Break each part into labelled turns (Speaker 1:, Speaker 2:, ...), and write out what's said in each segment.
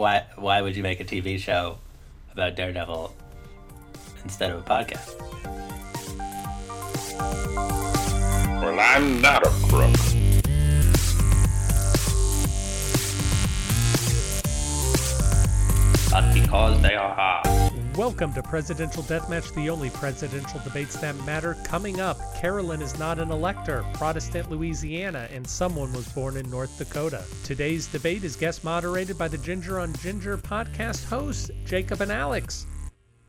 Speaker 1: why why would you make a TV show about Daredevil instead of a podcast?
Speaker 2: Well, I'm not a crook.
Speaker 1: But because they are hard.
Speaker 3: Welcome to Presidential Deathmatch, the only presidential debates that matter. Coming up, Carolyn is not an elector, Protestant Louisiana, and someone was born in North Dakota. Today's debate is guest moderated by the Ginger on Ginger podcast hosts, Jacob and Alex.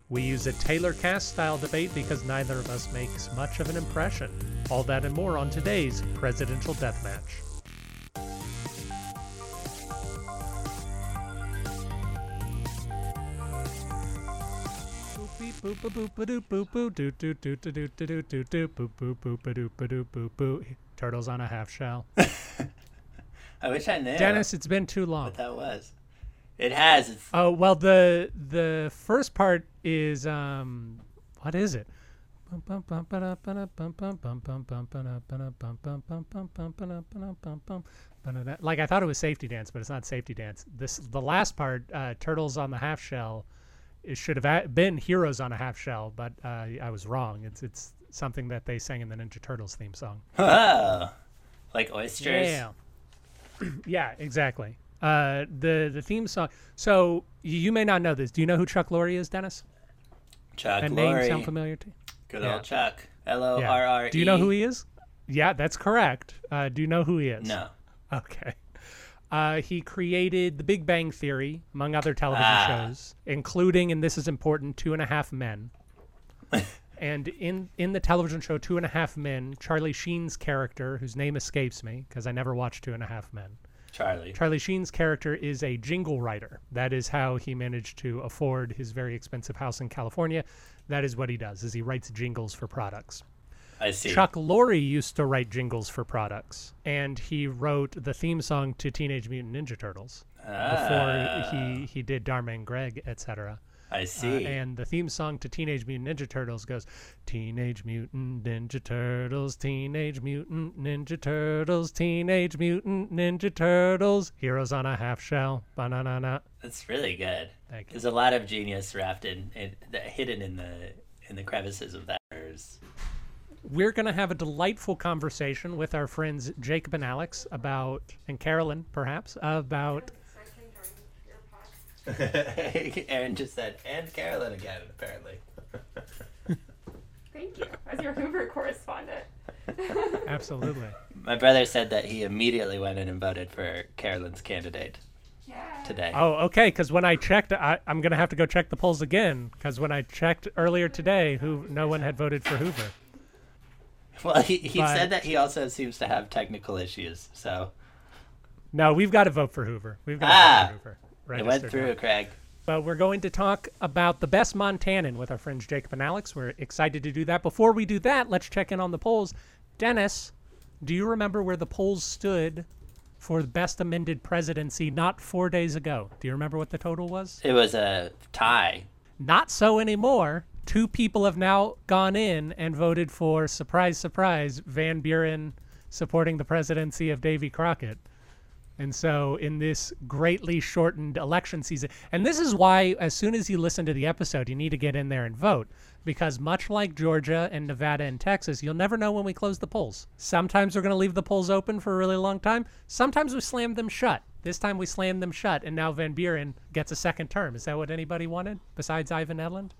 Speaker 3: We use a Taylor cast style debate because neither of us makes much of an impression. All that and more on today's Presidential Deathmatch. Turtles on a half shell.
Speaker 1: I wish I knew
Speaker 3: Dennis, it's been too long.
Speaker 1: what that was. It has.
Speaker 3: Oh well, the the first part is um, what is it? Like I thought it was safety dance, but it's not safety dance. This the last part, uh, turtles on the half shell, it should have been heroes on a half shell, but uh, I was wrong. It's it's something that they sang in the Ninja Turtles theme song.
Speaker 1: oh, like oysters.
Speaker 3: Yeah. yeah, exactly. Uh, the the theme song. So you may not know this. Do you know who Chuck Lorre is, Dennis?
Speaker 1: Chuck
Speaker 3: That name sound familiar to you?
Speaker 1: Good
Speaker 3: Yeah.
Speaker 1: old Chuck. L O R R E.
Speaker 3: Do you know who he is? Yeah, that's correct. Uh, do you know who he is?
Speaker 1: No.
Speaker 3: Okay. Uh, he created The Big Bang Theory, among other television
Speaker 1: Ah.
Speaker 3: shows, including, and this is important, Two and a Half Men. and in in the television show Two and a Half Men, Charlie Sheen's character, whose name escapes me because I never watched Two and a Half Men,
Speaker 1: Charlie.
Speaker 3: Charlie Sheen's character is a jingle writer. That is how he managed to afford his very expensive house in California. That is what he does, is he writes jingles for products.
Speaker 1: I see.
Speaker 3: Chuck Lorre used to write jingles for products, and he wrote the theme song to Teenage Mutant Ninja Turtles before
Speaker 1: Ah,
Speaker 3: he, he did Dharma and Greg, etc.
Speaker 1: I
Speaker 3: Uh,
Speaker 1: see.
Speaker 3: and the theme song to Teenage Mutant Ninja Turtles goes, Teenage Mutant Ninja Turtles, Teenage Mutant Ninja Turtles, Teenage Mutant Ninja Turtles, Heroes on a Half Shell, banana.
Speaker 1: That's really good.
Speaker 3: Thank you.
Speaker 1: There's a lot of genius wrapped in, in hidden in the in the crevices of that. There's-
Speaker 3: We're going to have a delightful conversation with our friends Jacob and Alex about, and Carolyn perhaps, about
Speaker 1: Aaron just said, and Carolyn again, apparently.
Speaker 4: Thank you. As your Hoover correspondent.
Speaker 3: absolutely.
Speaker 1: My brother said that he immediately went in and voted for Carolyn's candidate
Speaker 4: Yeah.
Speaker 1: today.
Speaker 3: Oh, okay. Because when I checked, I, I'm going to have to go check the polls again. Because when I checked earlier today, who no one had voted for Hoover.
Speaker 1: Well, he, he
Speaker 3: But-
Speaker 1: said that he also seems to have technical issues, so
Speaker 3: No, we've got to vote for Hoover. We've got to
Speaker 1: Ah,
Speaker 3: vote for Hoover.
Speaker 1: it went through. Craig.
Speaker 3: But we're going to talk about the best Montanan with our friends Jacob and Alex. We're excited to do that. Before we do that, let's check in on the polls. Dennis, do you remember where the polls stood for the best amended presidency not four days ago? Do you remember what the total was?
Speaker 1: It was a tie.
Speaker 3: Not so anymore. Two people have now gone in and voted for, surprise, surprise, Van Buren supporting the presidency of Davy Crockett. And so, in this greatly shortened election season, and this is why, as soon as you listen to the episode, you need to get in there and vote. Because, much like Georgia and Nevada and Texas, you'll never know when we close the polls. Sometimes we're going to leave the polls open for a really long time. Sometimes we slam them shut. This time we slammed them shut, and now Van Buren gets a second term. Is that what anybody wanted besides Ivan Edlund?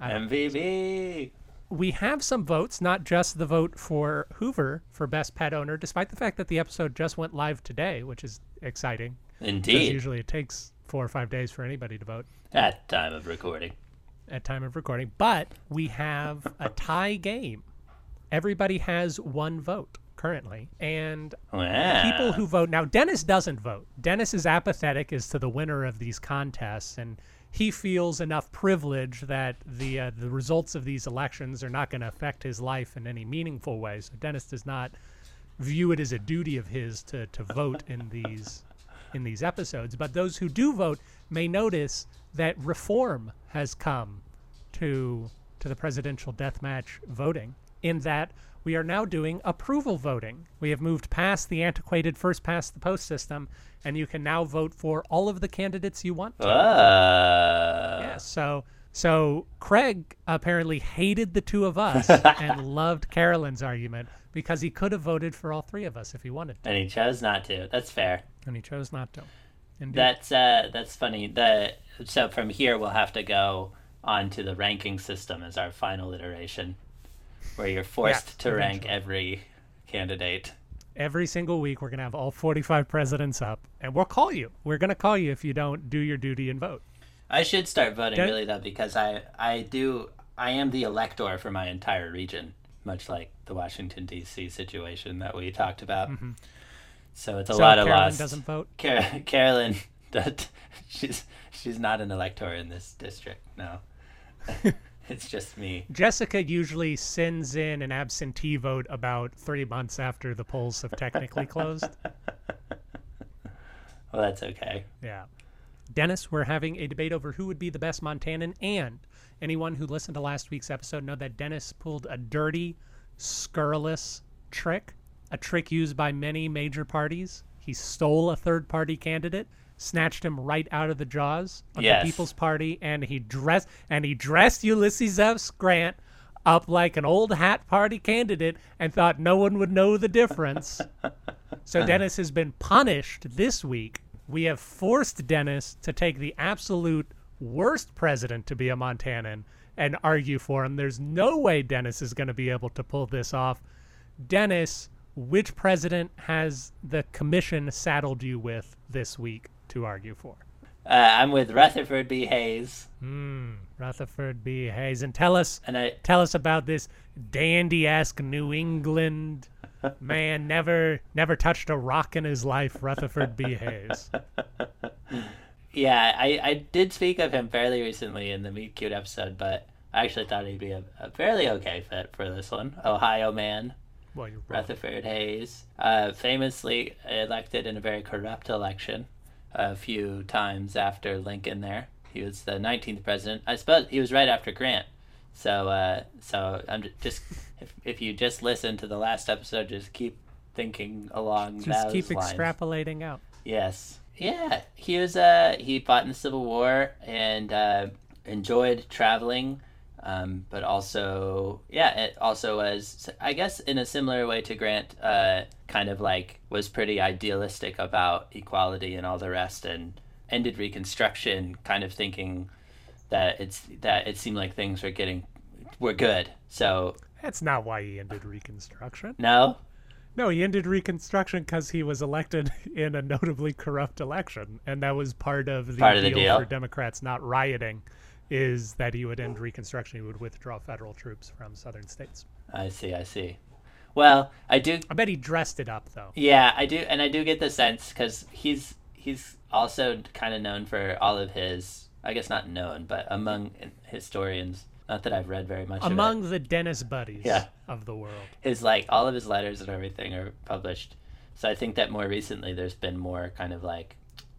Speaker 1: MVB.
Speaker 3: we have some votes, not just the vote for Hoover for best pet owner, despite the fact that the episode just went live today, which is exciting.
Speaker 1: Indeed.
Speaker 3: usually it takes four or five days for anybody to vote
Speaker 1: At time of recording.
Speaker 3: at time of recording. But we have a tie game. Everybody has one vote currently, and
Speaker 1: Wow.
Speaker 3: people who vote now dennis doesn't vote dennis is apathetic as to the winner of these contests and he feels enough privilege that the uh, the results of these elections are not going to affect his life in any meaningful way. So dennis does not view it as a duty of his to to vote in these in these episodes. But those who do vote may notice that reform has come to to the presidential deathmatch voting in that we are now doing approval voting. We have moved past the antiquated first past the post system, and you can now vote for all of the candidates you want. To.
Speaker 1: Uh,
Speaker 3: Yeah, so so Craig apparently hated the two of us and loved Carolyn's argument because he could have voted for all three of us if he wanted to,
Speaker 1: And he chose not to. That's fair.
Speaker 3: and he chose not to. Indeed.
Speaker 1: That's uh, that's funny. The so from here we'll have to go on to the ranking system as our final iteration, where you're forced to rank
Speaker 3: eventually.
Speaker 1: every candidate.
Speaker 3: Every single week, we're gonna have all 45 presidents up, and we'll call you. We're gonna call you if you don't do your duty and vote.
Speaker 1: I should start voting
Speaker 3: Don't-
Speaker 1: really though because I I do I am the elector for my entire region, much like the Washington D.C. situation that we talked about. Mm-hmm. So it's a
Speaker 3: so
Speaker 1: lot of
Speaker 3: Carolyn
Speaker 1: loss.
Speaker 3: doesn't vote.
Speaker 1: Car- Carolyn, that she's she's not an elector in this district. No, it's just me.
Speaker 3: Jessica usually sends in an absentee vote about three months after the polls have technically closed.
Speaker 1: Well, that's okay.
Speaker 3: Yeah. Dennis, we're having a debate over who would be the best Montanan, and anyone who listened to last week's episode know that Dennis pulled a dirty, scurrilous trick, a trick used by many major parties. He stole a third-party candidate, snatched him right out of the jaws of
Speaker 1: Yes.
Speaker 3: the People's Party, and he dressed and he dressed Ulysses S. Grant up like an old hat party candidate and thought no one would know the difference. So Dennis has been punished this week. We have forced Dennis to take the absolute worst president to be a Montanan and argue for him. There's no way Dennis is going to be able to pull this off. Dennis, which president has the commission saddled you with this week to argue for?
Speaker 1: Uh, I'm with Rutherford B. Hayes, Hmm.
Speaker 3: Rutherford B. Hayes, and tell us
Speaker 1: and I
Speaker 3: tell us about this dandy-esque New England man never never touched a rock in his life, Rutherford B. Hayes.
Speaker 1: yeah I I did speak of him fairly recently in the Meet Cute episode, but I actually thought he'd be a, a fairly okay fit for this one. Ohio man.
Speaker 3: Well, you're.
Speaker 1: Rutherford Hayes, uh, famously elected in a very corrupt election a few times after Lincoln there. He was the 19th president. I suppose he was right after Grant. So, uh, so I'm just if, if you just listen to the last episode, just keep thinking along
Speaker 3: Just keep
Speaker 1: lines.
Speaker 3: extrapolating out.
Speaker 1: Yes. Yeah. He was uh he fought in the Civil War and uh enjoyed traveling. Um, but also yeah, it also was I guess in a similar way to Grant, uh kind of like was pretty idealistic about equality and all the rest and ended reconstruction kind of thinking that it's that it seemed like things were getting were good. So
Speaker 3: That's not why he ended Reconstruction.
Speaker 1: no?
Speaker 3: No, he ended Reconstruction because he was elected in a notably corrupt election, and that was part of the,
Speaker 1: Part of the
Speaker 3: deal,
Speaker 1: deal.
Speaker 3: for Democrats not rioting. Is that he would end Reconstruction? He would withdraw federal troops from southern states.
Speaker 1: I see, I see. Well, I do
Speaker 3: I bet he dressed it up though.
Speaker 1: Yeah, I do, and I do get the sense because he's he's also kind of known for all of his. I guess not known, but among historians, not that I've read very much of it,
Speaker 3: Among the Dennis buddies
Speaker 1: Yeah.
Speaker 3: of the world.
Speaker 1: his like all of his letters and everything are published. So I think that more recently there's been more kind of like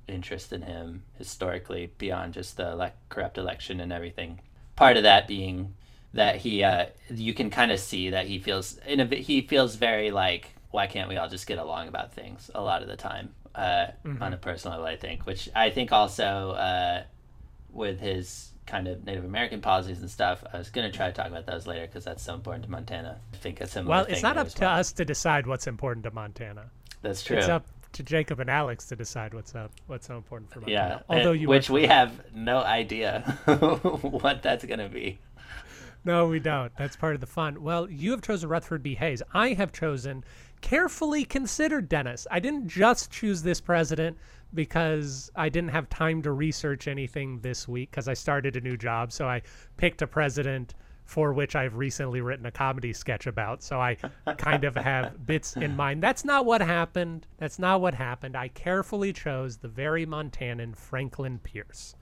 Speaker 1: interest in him historically beyond just the corrupt election and everything. Part of that being that he, uh, you can kind of see that he feels in a he feels very like why can't we all just get along about things a lot of the time uh, on a personal level I think, which I think also uh, with his kind of Native American policies and stuff. I was gonna try to talk about those later because that's so important to Montana. I think a similar.
Speaker 3: Well, it's not up to
Speaker 1: well.
Speaker 3: us to decide what's important to Montana.
Speaker 1: That's true.
Speaker 3: It's up to Jacob and Alex to decide what's up, what's so important for
Speaker 1: yeah,
Speaker 3: Montana. Although
Speaker 1: and-
Speaker 3: you,
Speaker 1: which we have no idea what that's gonna be.
Speaker 3: no, we don't. That's part of the fun. Well, you have chosen Rutherford B. Hayes. I have chosen carefully considered Dennis. I didn't just choose this president because I didn't have time to research anything this week because I started a new job. So I picked a president for which I've recently written a comedy sketch about. So I kind of have bits in mind. That's not what happened. That's not what happened. I carefully chose the very Montanan Franklin Pierce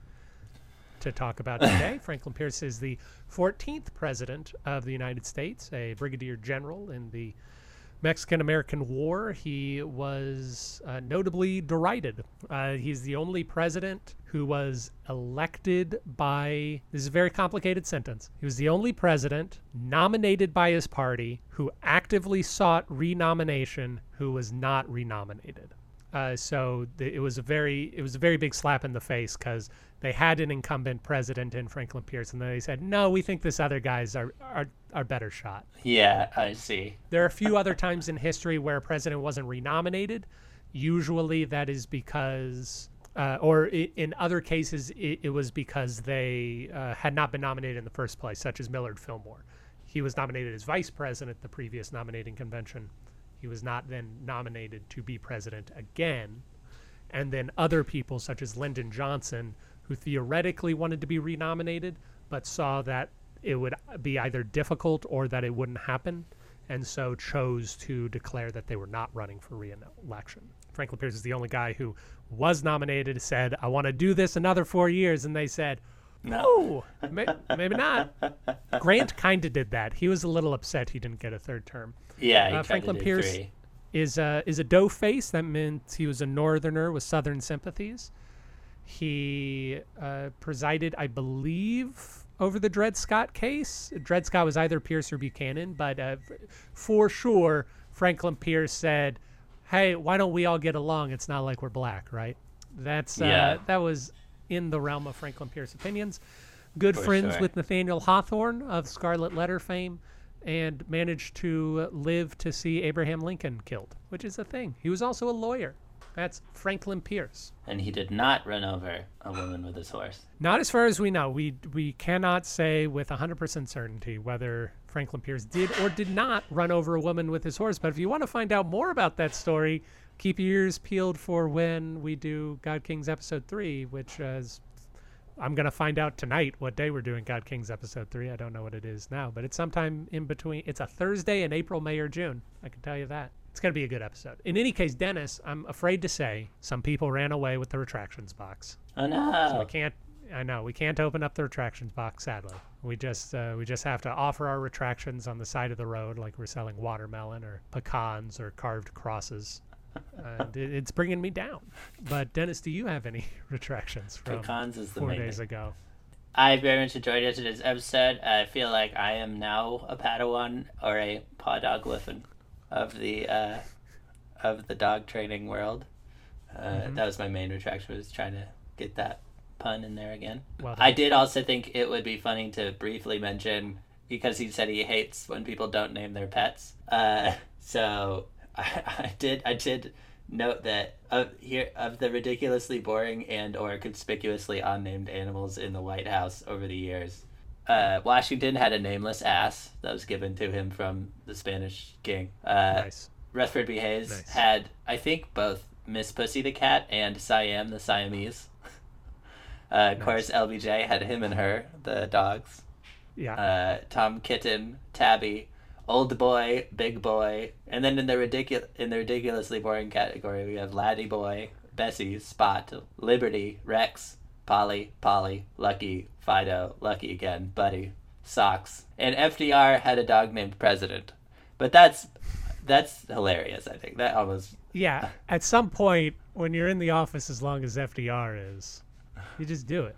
Speaker 3: to talk about today. Franklin Pierce is the 14th president of the United States, a brigadier general in the Mexican American War, he was uh, notably derided. Uh, he's the only president who was elected by, this is a very complicated sentence. He was the only president nominated by his party who actively sought renomination who was not renominated. Uh, so th- it was a very it was a very big slap in the face because they had an incumbent president in Franklin Pierce, and then they said, "No, we think this other guy's our our, our better shot."
Speaker 1: Yeah, I see.
Speaker 3: There are a few other times in history where a president wasn't renominated. Usually, that is because, uh, or in other cases, it, it was because they uh, had not been nominated in the first place, such as Millard Fillmore. He was nominated as vice president at the previous nominating convention. He was not then nominated to be president again. And then other people, such as Lyndon Johnson, who theoretically wanted to be renominated, but saw that it would be either difficult or that it wouldn't happen, and so chose to declare that they were not running for re-election. Franklin Pierce is the only guy who was nominated, said, I want to do this another four years, and they said, no, may, maybe not. Grant kind of did that. He was a little upset he didn't get a third term.
Speaker 1: Yeah,
Speaker 3: Uh, Franklin Pierce
Speaker 1: three.
Speaker 3: is a is a dough face. That meant he was a northerner with southern sympathies. He uh, presided, I believe, over the Dred Scott case. Dred Scott was either Pierce or Buchanan, but uh, for sure, Franklin Pierce said, "Hey, why don't we all get along? It's not like we're black, right?" That's uh,
Speaker 1: Yeah.
Speaker 3: that was in the realm of Franklin Pierce opinions. Good
Speaker 1: For
Speaker 3: friends
Speaker 1: sure.
Speaker 3: with Nathaniel Hawthorne of Scarlet Letter fame, and managed to live to see Abraham Lincoln killed, which is a thing. He was also a lawyer. That's Franklin Pierce.
Speaker 1: And he did not run over a woman with his horse.
Speaker 3: Not as far as we know. We we cannot say with 100% certainty whether Franklin Pierce did or did not run over a woman with his horse. But if you want to find out more about that story, keep your ears peeled for when we do God Kings episode 3, which is I'm going to find out tonight what day we're doing God Kings episode 3. I don't know what it is now, but it's sometime in between. It's a Thursday in April, May, or June. I can tell you that. It's going to be a good episode. In any case, Dennis, I'm afraid to say some people ran away with the retractions box.
Speaker 1: Oh
Speaker 3: So
Speaker 1: no!
Speaker 3: we can't. I know we can't open up the retractions box. Sadly, we just uh, we just have to offer our retractions on the side of the road, like we're selling watermelon or pecans or carved crosses. And it, it's bringing me down. But Dennis, do you have any retractions from
Speaker 1: Pecans is the
Speaker 3: four days
Speaker 1: thing.
Speaker 3: ago?
Speaker 1: I very much enjoyed yesterday's episode. I feel like I am now a Padawan or a Podoglyphin of the uh, of the dog training world. Uh,
Speaker 3: Mm-hmm.
Speaker 1: That was my main retraction. Was trying to get that pun in there again.
Speaker 3: Well
Speaker 1: I did also think it would be funny to briefly mention because he said he hates when people don't name their pets. Uh, so I, I did I did note that of here of the ridiculously boring and or conspicuously unnamed animals in the White House over the years. Uh, Washington had a nameless ass that was given to him from the Spanish king. Uh,
Speaker 3: Nice.
Speaker 1: Rutherford B. Hayes
Speaker 3: Nice.
Speaker 1: had, I think, both Miss Pussy the cat and Siam the Siamese. Uh, of course, LBJ had him and her, the dogs.
Speaker 3: Yeah.
Speaker 1: Uh, Tom Kitten, Tabby, Old Boy, Big Boy, and then in the ridiculous in the ridiculously boring category, we have Laddie Boy, Bessie, Spot, Liberty, Rex, Polly, Polly, Lucky, Fido, Lucky again, Buddy, Socks, and FDR had a dog named President. But that's that's hilarious. I think that almost
Speaker 3: yeah. At some point, when you're in the office as long as FDR is, you just do it.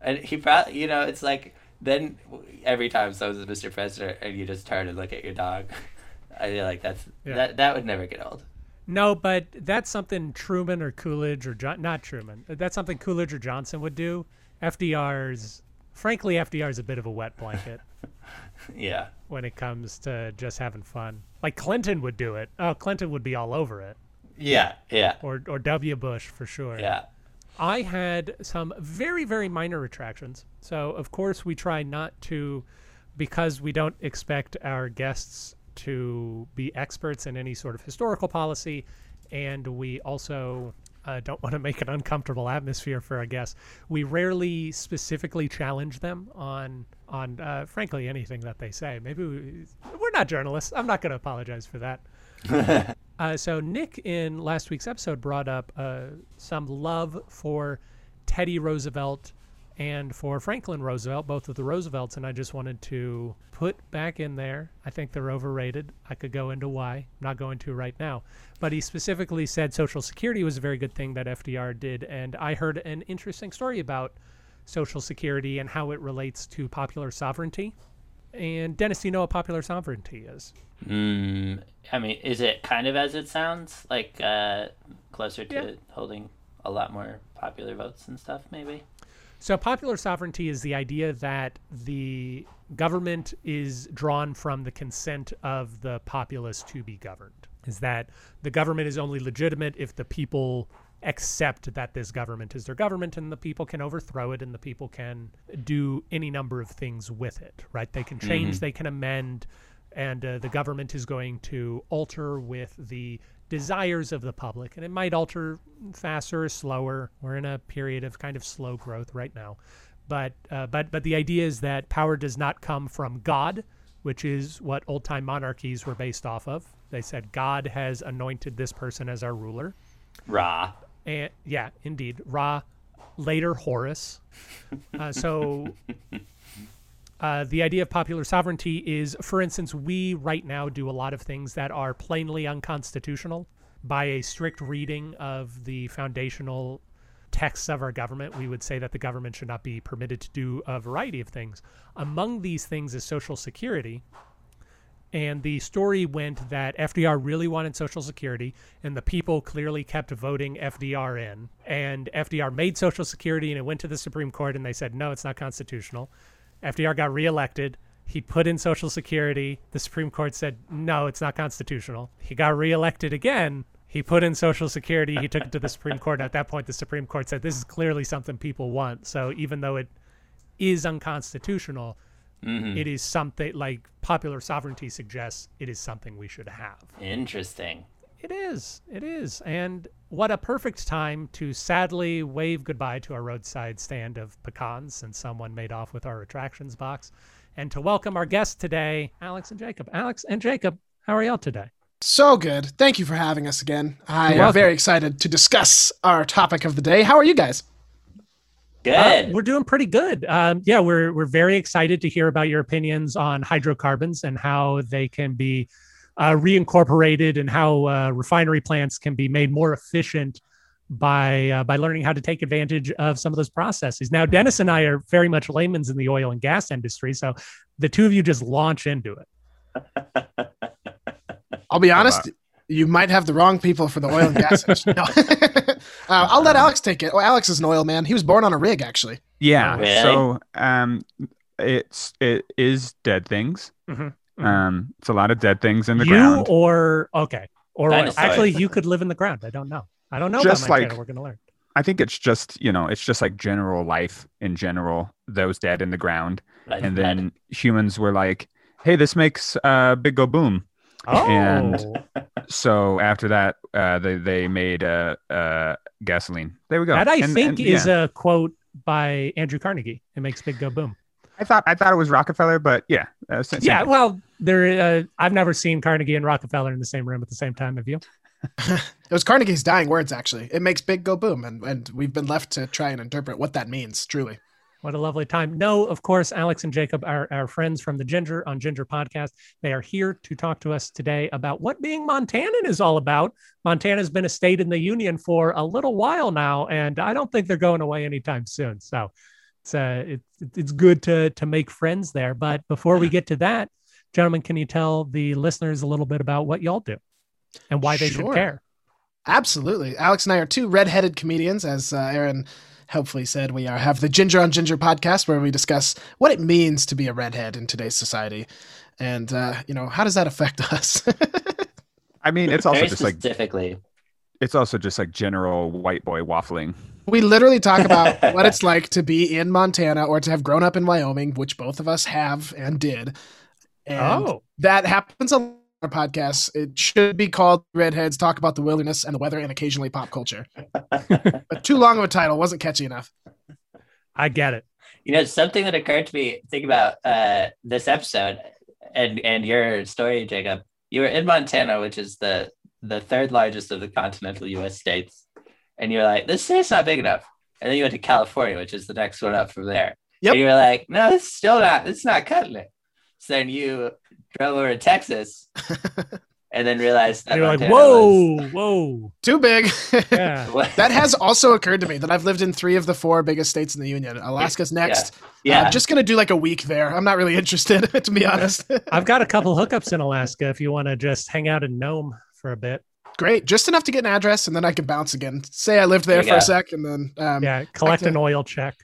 Speaker 1: And he probably, you know, it's like then every time someone says Mr. President and you just turn and look at your dog, I feel like that's
Speaker 3: Yeah.
Speaker 1: that that would never get old.
Speaker 3: No, but that's something Truman or Coolidge or John, not Truman. That's something Coolidge or Johnson would do. FDR's, frankly, FDR's a bit of a wet blanket
Speaker 1: Yeah.
Speaker 3: when it comes to just having fun. Like Clinton would do it. Oh, Clinton would be all over it,
Speaker 1: Yeah. Yeah.
Speaker 3: or or W. Bush for sure.
Speaker 1: Yeah.
Speaker 3: I had some very, very minor retractions. So, of course, we try not to, because we don't expect our guests to be experts in any sort of historical policy, and we also uh, don't want to make an uncomfortable atmosphere for our guests. We rarely specifically challenge them on, on uh, frankly, anything that they say. Maybe we, we're not journalists. I'm not going to apologize for that. Uh, so Nick in last week's episode brought up uh, some love for Teddy Roosevelt and for Franklin Roosevelt, both of the Roosevelts, and I just wanted to put back in there. I think they're overrated. I could go into why. I'm not going to right now. But he specifically said Social Security was a very good thing that FDR did, and I heard an interesting story about Social Security and how it relates to popular sovereignty. And Dennis, you know what popular sovereignty is?
Speaker 1: Mm, I mean, is it kind of as it sounds? Like uh, closer to
Speaker 3: Yeah.
Speaker 1: holding a lot more popular votes and stuff, maybe?
Speaker 3: So, popular sovereignty is the idea that the government is drawn from the consent of the populace to be governed. Is that the government is only legitimate if the people accept that this government is their government and the people can overthrow it and the people can do any number of things with it, right? They can change, they can amend, and uh, the government is going to alter with the desires of the public. And it might alter faster or slower. We're in a period of kind of slow growth right now. But uh, but but the idea is that power does not come from god which is what old time monarchies were based off of. They said god has anointed this person as our ruler.
Speaker 1: Ra.
Speaker 3: and yeah indeed. Ra later horus. Uh, so uh, the idea of popular sovereignty is, for instance, we right now do a lot of things that are plainly unconstitutional by a strict reading of the foundational texts of our government. We would say that the government should not be permitted to do a variety of things. Among these things is Social Security. And the story went that FDR really wanted Social Security, and the people clearly kept voting FDR in. And FDR made Social Security, and it went to the Supreme Court, and they said, no, it's not constitutional. FDR got reelected. He put in Social Security. The Supreme Court said, no, it's not constitutional. He got reelected again. He put in Social Security. He took it to the Supreme Court. At that point, the Supreme Court said, this is clearly something people want. So even though it is unconstitutional, mm-hmm. it is something like popular sovereignty suggests it is something we should have.
Speaker 1: Interesting.
Speaker 3: It is. It is. And what a perfect time to sadly wave goodbye to our roadside stand of pecans since someone made off with our attractions box. And to welcome our guests today, Alex and Jacob. Alex and Jacob, how are y'all today?
Speaker 5: So good. Thank you for having us again. i am very excited to discuss our topic of the day. How are you guys?
Speaker 1: Good.
Speaker 3: Uh, we're doing pretty good. Um, yeah, we're we're very excited to hear about your opinions on hydrocarbons and how they can be uh, reincorporated and how uh, refinery plants can be made more efficient by uh, by learning how to take advantage of some of those processes. Now, Dennis and I are very much layman's in the oil and gas industry, so the two of you just launch into it.
Speaker 5: I'll be honest, you might have the wrong people for the oil and gas industry. No. uh, I'll let Alex take it. Oh, Alex is an oil man. He was born on a rig, actually.
Speaker 6: Yeah.
Speaker 1: Really?
Speaker 6: So um, it's it is dead things.
Speaker 3: Mhm, mhm.
Speaker 6: Um, it's a lot of dead things in the
Speaker 3: you
Speaker 6: ground.
Speaker 3: or okay, or
Speaker 1: Dinosaurs.
Speaker 3: actually, you could live in the ground. I don't know. I don't know
Speaker 6: Just
Speaker 3: about my
Speaker 6: like-
Speaker 3: channel. We're gonna learn.
Speaker 6: I think it's just you know it's just like general life in general. Those dead in the ground,
Speaker 1: Life
Speaker 6: and
Speaker 1: blood.
Speaker 6: then humans were like, "Hey, this makes uh, big go boom."
Speaker 3: Oh,
Speaker 6: and- So after that, uh, they they made uh, uh, gasoline. There we go.
Speaker 3: that I
Speaker 6: And-
Speaker 3: think
Speaker 6: and,
Speaker 3: is
Speaker 6: yeah.
Speaker 3: a quote by Andrew Carnegie. It makes big go boom.
Speaker 6: I thought I thought it was Rockefeller, but yeah. Uh,
Speaker 3: Yeah, well, there. Uh, I've never seen Carnegie and Rockefeller in the same room at the same time. Have you?
Speaker 5: It was Carnegie's dying words, actually. It makes big go boom, and, and we've been left to try and interpret what that means, truly.
Speaker 3: What a lovely time. No, of course, Alex and Jacob are our friends from the Ginger on Ginger Podcast. They are here to talk to us today about what being Montanan is all about. Montana's been a state in the union for a little while now, and I don't think they're going away anytime soon. So it's uh, it, it's good to to make friends there. But before we get to that, gentlemen, can you tell the listeners a little bit about what y'all do and why they should care?
Speaker 5: Absolutely. Alex and I are two redheaded comedians, as uh, Aaron helpfully said. We are have the Ginger on Ginger podcast, where we discuss what it means to be a redhead in today's society, and uh, you know how does that affect us.
Speaker 6: I mean, it's also
Speaker 1: Very
Speaker 6: just like
Speaker 1: specifically.
Speaker 6: it's also just like general white boy waffling.
Speaker 5: we literally talk about what it's like to be in Montana or to have grown up in Wyoming, which both of us have and did. And
Speaker 3: oh,
Speaker 5: that happens on our podcasts. It should be called Redheads Talk About the Wilderness and the Weather and Occasionally Pop Culture. But too long of a title wasn't catchy enough.
Speaker 3: I get it.
Speaker 1: You know, something that occurred to me, think about uh, this episode and and your story, Jacob. You were in Montana, which is the the third largest of the continental U.S. states, and you're like, this state's not big enough. and then you went to California, which is the next one up from there.
Speaker 5: Yep.
Speaker 1: And you were like, no, it's still not. It's not cutting it. So then you drove over to Texas, and then realized that
Speaker 3: And you're like,
Speaker 1: Montana was-
Speaker 3: whoa, whoa.
Speaker 5: Too big.
Speaker 3: Yeah.
Speaker 5: That has also occurred to me that I've lived in three of the four biggest states in the union. Alaska's next.
Speaker 1: yeah.
Speaker 5: I'm just gonna do like a week there. I'm not really interested, to be honest.
Speaker 3: I've got a couple hookups in Alaska if you want to just hang out in Nome for a bit.
Speaker 5: Great, just enough to get an address, and then I can bounce again. Say I lived there
Speaker 1: There you
Speaker 5: for a sec, and then um,
Speaker 3: Yeah, collect
Speaker 5: to-
Speaker 3: an oil check.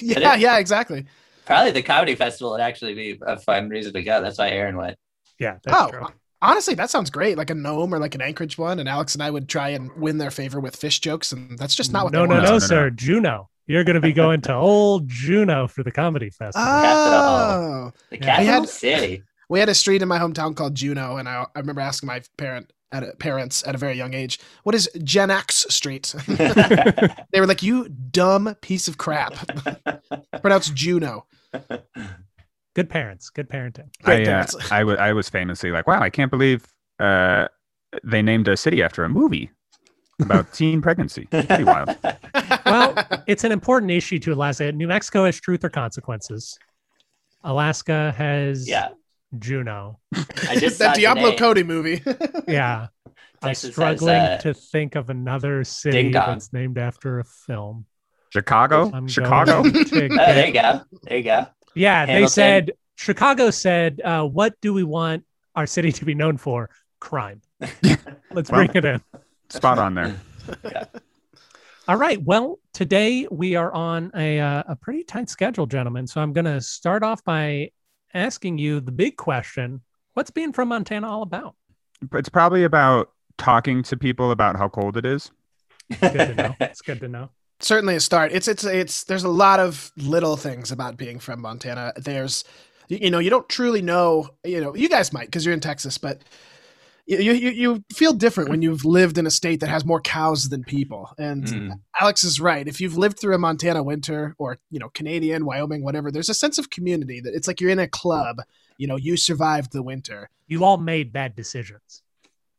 Speaker 5: yeah, yeah, exactly.
Speaker 1: Probably the comedy festival would actually be a fun reason to go. That's why Aaron went.
Speaker 3: Yeah, that's
Speaker 5: oh,
Speaker 3: true.
Speaker 5: honestly, that sounds great. Like a Nome or like an Anchorage one, and Alex and I would try and win their favor with fish jokes, and that's just not what
Speaker 3: No,
Speaker 5: they
Speaker 3: no,
Speaker 5: want.
Speaker 3: no,
Speaker 6: No, no,
Speaker 3: sir. Juno. You're going to be going to old Juneau for the comedy festival.
Speaker 5: Oh,
Speaker 1: The capital
Speaker 5: We had-
Speaker 1: city.
Speaker 5: we had a street in my hometown called Juno, and I, I remember asking my parent at a, parents at a very young age, "What is Gen X Street?" they were like, "You dumb piece of crap." Pronounced Juneau.
Speaker 3: Good parents. Good parenting.
Speaker 5: Great
Speaker 6: I, uh. I, w- I was famously like, wow, I can't believe uh, they named a city after a movie about teen pregnancy. Pretty wild.
Speaker 3: Well, it's an important issue to Alaska. New Mexico has truth or consequences. Alaska has
Speaker 1: yeah.
Speaker 3: Juneau.
Speaker 1: I just
Speaker 5: that Diablo
Speaker 1: today-
Speaker 5: Cody movie.
Speaker 3: Yeah. I'm
Speaker 1: Texas has,
Speaker 3: struggling
Speaker 1: uh,
Speaker 3: to think of another city that's named after a film.
Speaker 6: Chicago?
Speaker 3: I'm
Speaker 6: Chicago?
Speaker 1: Oh, there you go. There you go.
Speaker 3: Yeah, they said Chicago said, uh, "What do we want our city to be known for? Crime. Let's
Speaker 6: Well-
Speaker 3: bring it in."
Speaker 6: Spot on there.
Speaker 3: All right. Well, today we are on a uh, a pretty tight schedule, gentlemen. So I'm going to start off by asking you the big question: What's being from Montana all about?
Speaker 6: It's probably about talking to people about how cold it is.
Speaker 3: Good to know. It's good to know.
Speaker 5: Certainly a start. It's it's it's there's a lot of little things about being from Montana. There's you, you know you don't truly know you know you guys might because you're in Texas, but you, you you you feel different when you've lived in a state that has more cows than people. And
Speaker 1: Mm.
Speaker 5: Alex is right. If you've lived through a Montana winter or you know Canadian, Wyoming, whatever, there's a sense of community that it's like you're in a club. You know, you survived the winter.
Speaker 3: You all made bad decisions.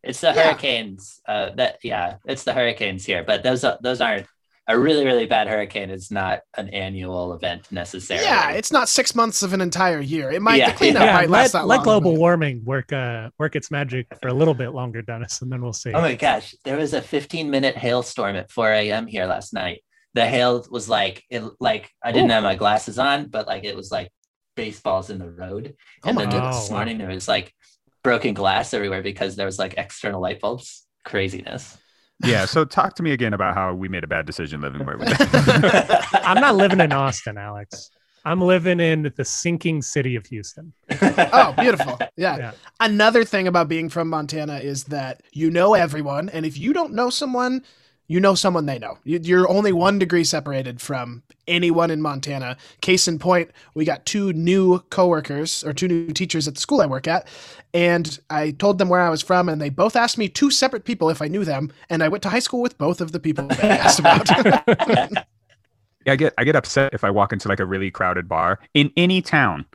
Speaker 1: It's the
Speaker 5: Yeah.
Speaker 1: hurricanes. Uh, that yeah, it's the hurricanes here, but those are, those aren't a really really bad hurricane. Is not an annual event necessarily.
Speaker 5: Yeah, it's not six months of an entire year. It might
Speaker 1: Yeah.
Speaker 5: the cleanup
Speaker 3: Yeah,
Speaker 5: might last
Speaker 3: let,
Speaker 5: that
Speaker 3: let
Speaker 5: long.
Speaker 3: global warming work uh, work its magic for a little bit longer, Dennis, and then we'll see.
Speaker 1: Oh my gosh, there was a 15 minute hailstorm at 4 a.m. here last night. The hail was like it like I didn't have my glasses on, but like it was like baseballs in the road.
Speaker 5: Oh
Speaker 1: And
Speaker 5: my
Speaker 1: then
Speaker 3: goodness.
Speaker 1: this
Speaker 3: Oh,
Speaker 1: morning there was like broken glass everywhere because there was like external light bulbs. Craziness.
Speaker 6: Yeah. So talk to me again about how we made a bad decision living where we live.
Speaker 3: I'm not living in Austin, Alex. I'm living in the sinking city of Houston.
Speaker 5: Oh, beautiful. Yeah.
Speaker 3: Yeah.
Speaker 5: Another thing about being from Montana is that you know everyone. And if you don't know someone, you know someone they know. You- You're only one degree separated from anyone in Montana. Case in point, we got two new coworkers or two new teachers at the school I work at. And I told them where I was from, and they both asked me two separate people if I knew them. And I went to high school with both of the people they asked about.
Speaker 6: yeah, I get I get upset if I walk into like a really crowded bar in any town.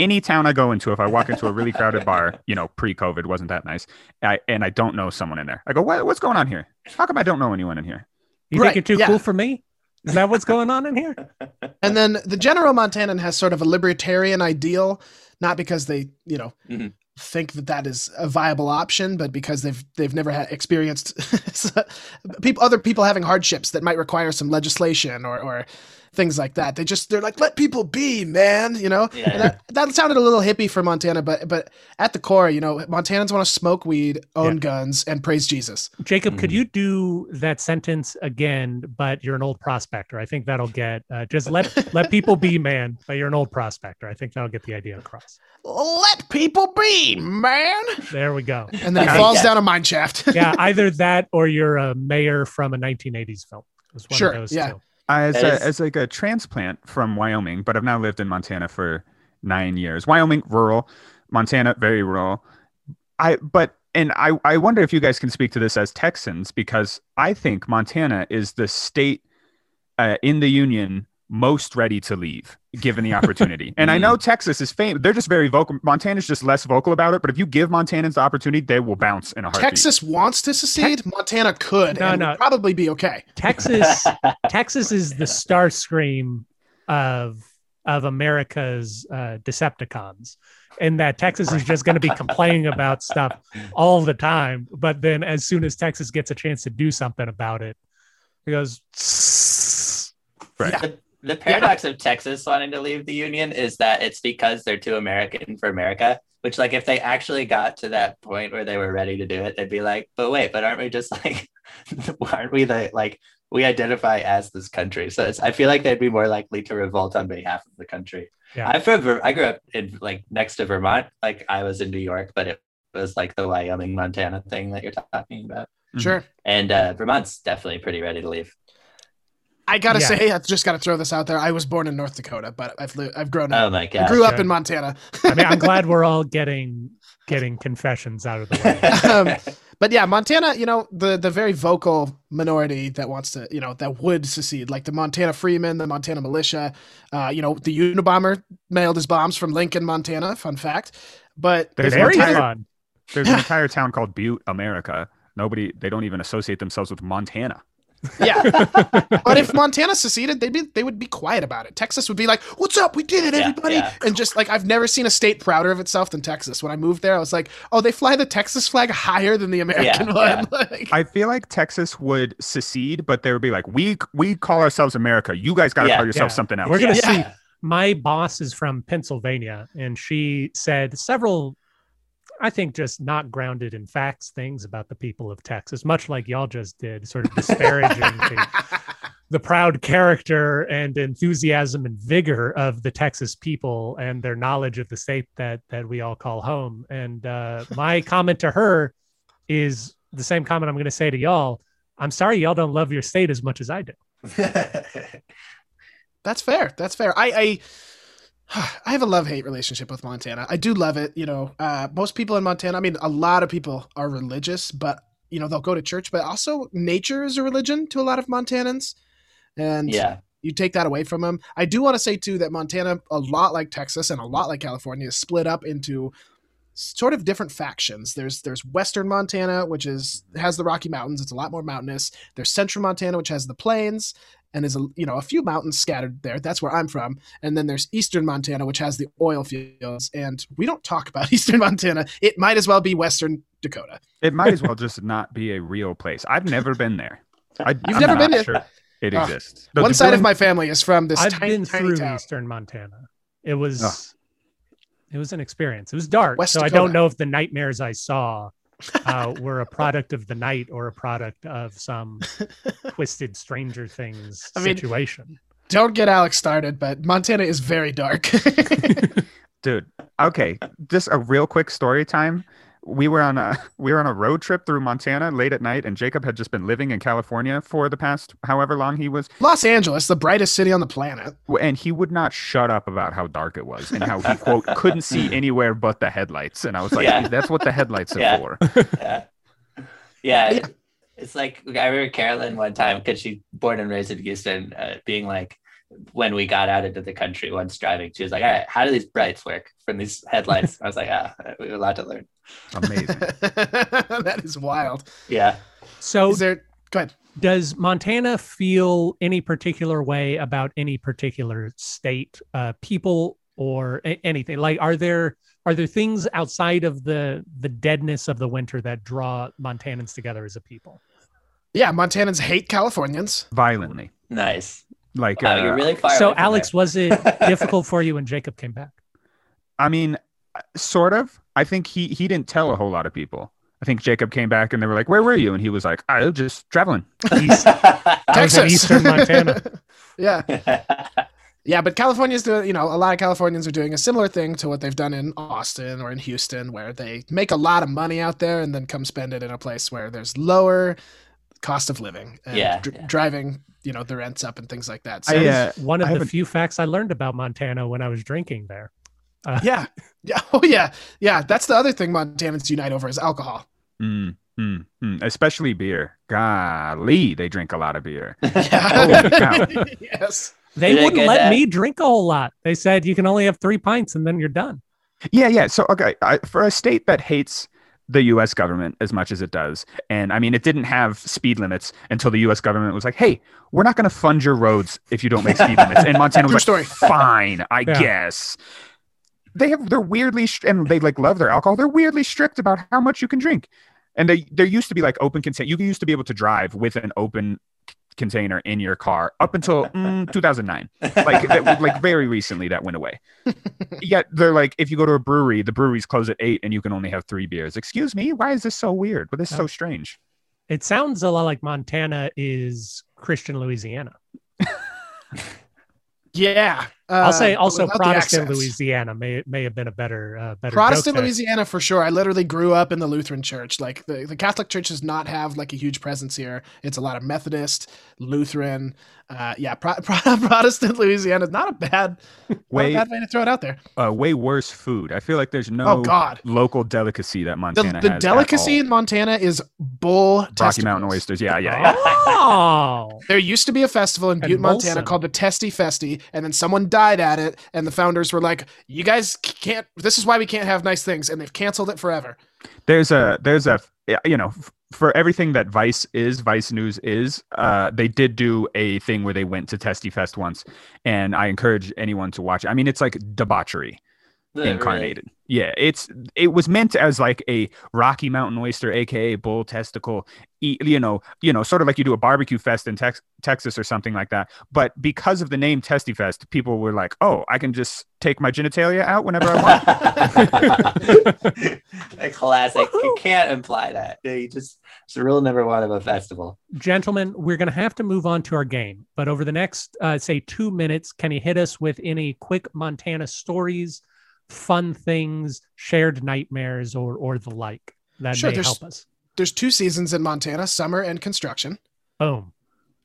Speaker 6: Any town I go into, if I walk into a really crowded bar, you know, pre-COVID wasn't that nice, I, and I don't know someone in there. I go, what, what's going on here? How come I don't know anyone in here?
Speaker 3: You
Speaker 5: Right,
Speaker 3: think you're too
Speaker 5: yeah.
Speaker 3: cool for me? Is that what's going on in here?
Speaker 5: And then the general Montanan has sort of a libertarian ideal, not because they, you know,
Speaker 1: Mhm.
Speaker 5: think that that is a viable option, but because they've they've never had experienced people other people having hardships that might require some legislation or or things like that. They just they're like let people be, man, you know.
Speaker 1: Yeah.
Speaker 5: That, that sounded a little hippie for Montana, but but at the core, you know, Montanans want to smoke weed, own
Speaker 3: Yeah.
Speaker 5: guns, and praise Jesus.
Speaker 3: Jacob, could
Speaker 1: Mhm.
Speaker 3: you do that sentence again? But you're an old prospector. I think that'll get uh, just let let people be, man. But you're an old prospector. I think that'll get the idea across.
Speaker 5: Let people be, man.
Speaker 3: There we go.
Speaker 5: And then he falls
Speaker 1: like that.
Speaker 5: down a mine shaft.
Speaker 3: Yeah, either that or you're a mayor from a 1980s film. It was one
Speaker 5: Sure,
Speaker 3: of those
Speaker 5: yeah.
Speaker 3: two.
Speaker 6: As a,
Speaker 1: is-
Speaker 6: as like a transplant from Wyoming, but I've now lived in Montana for nine years. Wyoming, rural. Montana, very rural. I but and I I wonder if you guys can speak to this as Texans because I think Montana is the state uh, in the union most ready to leave given the opportunity. and I know Texas is famous. They're just very vocal. Montana's just less vocal about it. But if you give Montanans the opportunity, they will bounce in a heartbeat.
Speaker 5: Texas wants to secede. Montana could
Speaker 3: No,
Speaker 5: and
Speaker 3: no.
Speaker 5: probably be okay.
Speaker 3: Texas Texas is the Starscream of of America's uh, Decepticons, and that Texas is just going to be complaining about stuff all the time. But then, as soon as Texas gets a chance to do something about it, he goes.
Speaker 6: Right.
Speaker 1: The, the paradox of Texas wanting to leave the union is that it's because they're too American for America. Which, like, if they actually got to that point where they were ready to do it, they'd be like, "But wait, but aren't we just like, aren't we the like we identify as this country?" So it's, I feel like they'd be more likely to revolt on behalf of the country.
Speaker 3: Yeah.
Speaker 1: I'm from I grew up in like next to Vermont. Like I was in New York, but it was like the Wyoming Montana thing that you're talking about.
Speaker 5: Sure.
Speaker 1: And uh, Vermont's definitely pretty ready to leave.
Speaker 5: I gotta
Speaker 3: Yeah.
Speaker 5: say, I've just gotta throw this out there. I was born in North Dakota, but I've li- I've grown up.
Speaker 1: Oh my
Speaker 5: I
Speaker 1: god!
Speaker 5: grew up in Montana.
Speaker 3: I mean, I'm glad we're all getting getting confessions out of the way.
Speaker 5: um, but yeah, Montana, you know, the the very vocal minority that wants to, you know, that would secede, like the Montana Freemen, the Montana Militia, uh, you know, the Unabomber mailed his bombs from Lincoln, Montana. Fun fact. But
Speaker 6: There's
Speaker 5: if
Speaker 3: Very
Speaker 6: entire-
Speaker 5: Montana-
Speaker 6: There's an entire town called Butte, America. Nobody, they don't even associate themselves with Montana.
Speaker 5: Yeah. but if Montana seceded, they'd be they would be quiet about it. Texas would be like, "What's up? We did it, everybody!"
Speaker 1: yeah.
Speaker 5: And just like I've never seen a state prouder of itself than Texas. When I moved there, I was like, "Oh, they fly the Texas flag higher than the American
Speaker 1: Yeah,
Speaker 5: one." Like,
Speaker 6: I feel like Texas would secede, but they would be like, "We we call ourselves America. You guys got to
Speaker 1: Yeah,
Speaker 6: call yourself
Speaker 3: yeah.
Speaker 6: something else."
Speaker 3: We're gonna
Speaker 1: Yeah.
Speaker 3: see. My boss is from Pennsylvania, and she said several, I think, just not grounded in facts things about the people of Texas, much like y'all just did, sort of disparaging the, the proud character and enthusiasm and vigor of the Texas people and their knowledge of the state that that we all call home. And uh, my comment to her is the same comment I'm going to say to y'all. I'm sorry y'all don't love your state as much as I do.
Speaker 5: That's fair. That's fair. I I, I have a love hate relationship with Montana. I do love it. You know, uh, most people in Montana. I mean, a lot of people are religious, but you know they'll go to church. But also, nature is a religion to a lot of Montanans, and
Speaker 1: yeah,
Speaker 5: you take that away from them. I do want to say too that Montana, a lot like Texas and a lot like California, is split up into sort of different factions. There's there's Western Montana, which is has the Rocky Mountains. It's a lot more mountainous. There's Central Montana, which has the plains and is a you know a few mountains scattered there. That's where I'm from. And then there's Eastern Montana, which has the oil fields. And we don't talk about Eastern Montana. It might as well be Western Dakota.
Speaker 6: It might as well just not be a real place. I've never been there. I,
Speaker 5: You've
Speaker 6: I'm
Speaker 5: never
Speaker 6: not
Speaker 5: been there?
Speaker 6: Sure it
Speaker 5: Oh,
Speaker 6: exists. The-
Speaker 5: One
Speaker 6: the
Speaker 5: side of my family is from this
Speaker 3: I've
Speaker 5: tiny,
Speaker 3: been
Speaker 5: tiny
Speaker 3: through
Speaker 5: town.
Speaker 3: Eastern Montana. It was
Speaker 6: Ugh.
Speaker 3: it was an experience. It was dark,
Speaker 5: West
Speaker 3: so I don't know if the nightmares I saw uh, were a product of the night or a product of some twisted Stranger Things
Speaker 5: I mean-
Speaker 3: situation.
Speaker 5: Don't get Alex started, but Montana is very dark.
Speaker 6: dude okay just a real quick story time we were on a we were on a road trip through montana late at night and jacob had just been living in california for the past however long he was
Speaker 5: Los Angeles, the brightest city on the planet.
Speaker 6: and he would not shut up about how dark it was and how he quote couldn't see anywhere but the headlights and i was like
Speaker 1: Yeah.
Speaker 6: that's what the headlights are
Speaker 1: Yeah.
Speaker 6: for
Speaker 1: yeah, yeah. it- It's like I remember Carolyn one time because she born and raised in Houston, uh, being like, when we got out into the country once driving, she was like, "All right, how do these brights work from these headlights?" I was like, "Ah, we have a lot to learn."
Speaker 6: amazing
Speaker 5: that is wild.
Speaker 1: Yeah.
Speaker 3: So
Speaker 5: Is there? Go ahead.
Speaker 3: does Montana feel any particular way about any particular state, uh, people, or a- anything? Like, are there are there things outside of the the deadness of the winter that draw Montanans together as a people?
Speaker 5: Yeah, Montanans hate Californians.
Speaker 6: violently
Speaker 1: Nice.
Speaker 6: Like
Speaker 1: Wow,
Speaker 6: uh,
Speaker 1: you're really far.
Speaker 3: so, Alex,
Speaker 1: there.
Speaker 3: was it difficult for you when Jacob came back?
Speaker 6: i mean sort of i think he he didn't tell a whole lot of people i think jacob came back and they were like where were you and he was like i was just traveling
Speaker 3: East, I was in
Speaker 5: Texas.
Speaker 3: eastern Montana.
Speaker 5: yeah, yeah, but California's doing. You know, a lot of Californians are doing a similar thing to what they've done in Austin or in Houston, where they make a lot of money out there and then come spend it in a place where there's lower cost of living and
Speaker 1: Yeah,
Speaker 5: dr-
Speaker 1: yeah.
Speaker 5: driving. You know, the rents up and things like that. So,
Speaker 6: I, uh,
Speaker 3: one of
Speaker 6: I
Speaker 3: the
Speaker 6: haven't-
Speaker 3: few facts I learned about Montana when I was drinking there.
Speaker 5: yeah, yeah, oh yeah, yeah. That's the other thing Montanans unite over is alcohol.
Speaker 6: Mm, mm, mm. Especially beer. Golly, they drink a lot of beer.
Speaker 5: Yeah.
Speaker 6: Holy cow.
Speaker 5: yes.
Speaker 3: They
Speaker 1: Did
Speaker 3: wouldn't let
Speaker 1: that?
Speaker 3: me drink a whole lot. They said you can only have three pints and then you're done.
Speaker 6: Yeah, yeah. So, okay, I, for a state that hates the U.S. government as much as it does, and I mean, it didn't have speed limits until the U.S. government was like, "Hey, we're not going to fund your roads if you don't make speed limits." And Montana was
Speaker 5: True
Speaker 6: like,
Speaker 5: story.
Speaker 6: "Fine, I
Speaker 3: Yeah.
Speaker 6: guess." They have they're weirdly and they like love their alcohol. They're weirdly strict about how much you can drink, and they there used to be like open consent. You used to be able to drive with an open c- container in your car up until mm, 2009 like that, like very recently that went away. Yet they're like if you go to a brewery the breweries close at eight and you can only have three beers. Excuse me why is this so weird? But this is so strange.
Speaker 3: It sounds a lot like Montana is Christian Louisiana.
Speaker 5: Yeah. Uh,
Speaker 3: I'll say also Protestant. Louisiana may may have been a better uh, better
Speaker 5: Protestant. Louisiana for sure. I literally grew up in the Lutheran church. Like the, the Catholic Church does not have like a huge presence here. It's a lot of Methodist, Lutheran. Uh, yeah, Pro- Pro- Protestant Louisiana is not a bad, not a
Speaker 6: way
Speaker 5: bad way to throw it out there.
Speaker 6: uh, way worse food i feel like there's no
Speaker 5: Oh God,
Speaker 6: local delicacy that
Speaker 5: the,
Speaker 6: montana
Speaker 5: the
Speaker 6: has at
Speaker 5: delicacy
Speaker 6: all.
Speaker 5: in Montana is bull.
Speaker 6: rocky
Speaker 5: testicles.
Speaker 6: mountain oysters yeah yeah, yeah.
Speaker 3: Oh,
Speaker 5: There used to be a festival in Butte, Montana called the Testy Festi, and then someone died at it, and the founders were like, "You guys can't. This is why we can't have nice things," and they've canceled it forever.
Speaker 6: there's a there's a you know for everything that vice is vice news is uh they did do a thing where they went to testy fest once and i encourage anyone to watch it i mean it's like debauchery
Speaker 1: Really?
Speaker 6: incarnated yeah it's it was meant as like a rocky mountain oyster aka bull testicle e- you know you know sort of like you do a barbecue fest in Tex- texas or something like that but because of the name testy fest people were like oh i can just take my genitalia out whenever i want
Speaker 1: a classic. You can't imply that. You just it's rule number one of a festival.
Speaker 3: gentlemen, we're going to have to move on to our game. But over the next, uh, say, two minutes, can you hit us with any quick Montana stories, fun things, shared nightmares, or or the like that
Speaker 5: Sure,
Speaker 3: may
Speaker 5: there's-
Speaker 3: help us?
Speaker 5: There's two seasons in Montana: summer and construction.
Speaker 3: Boom.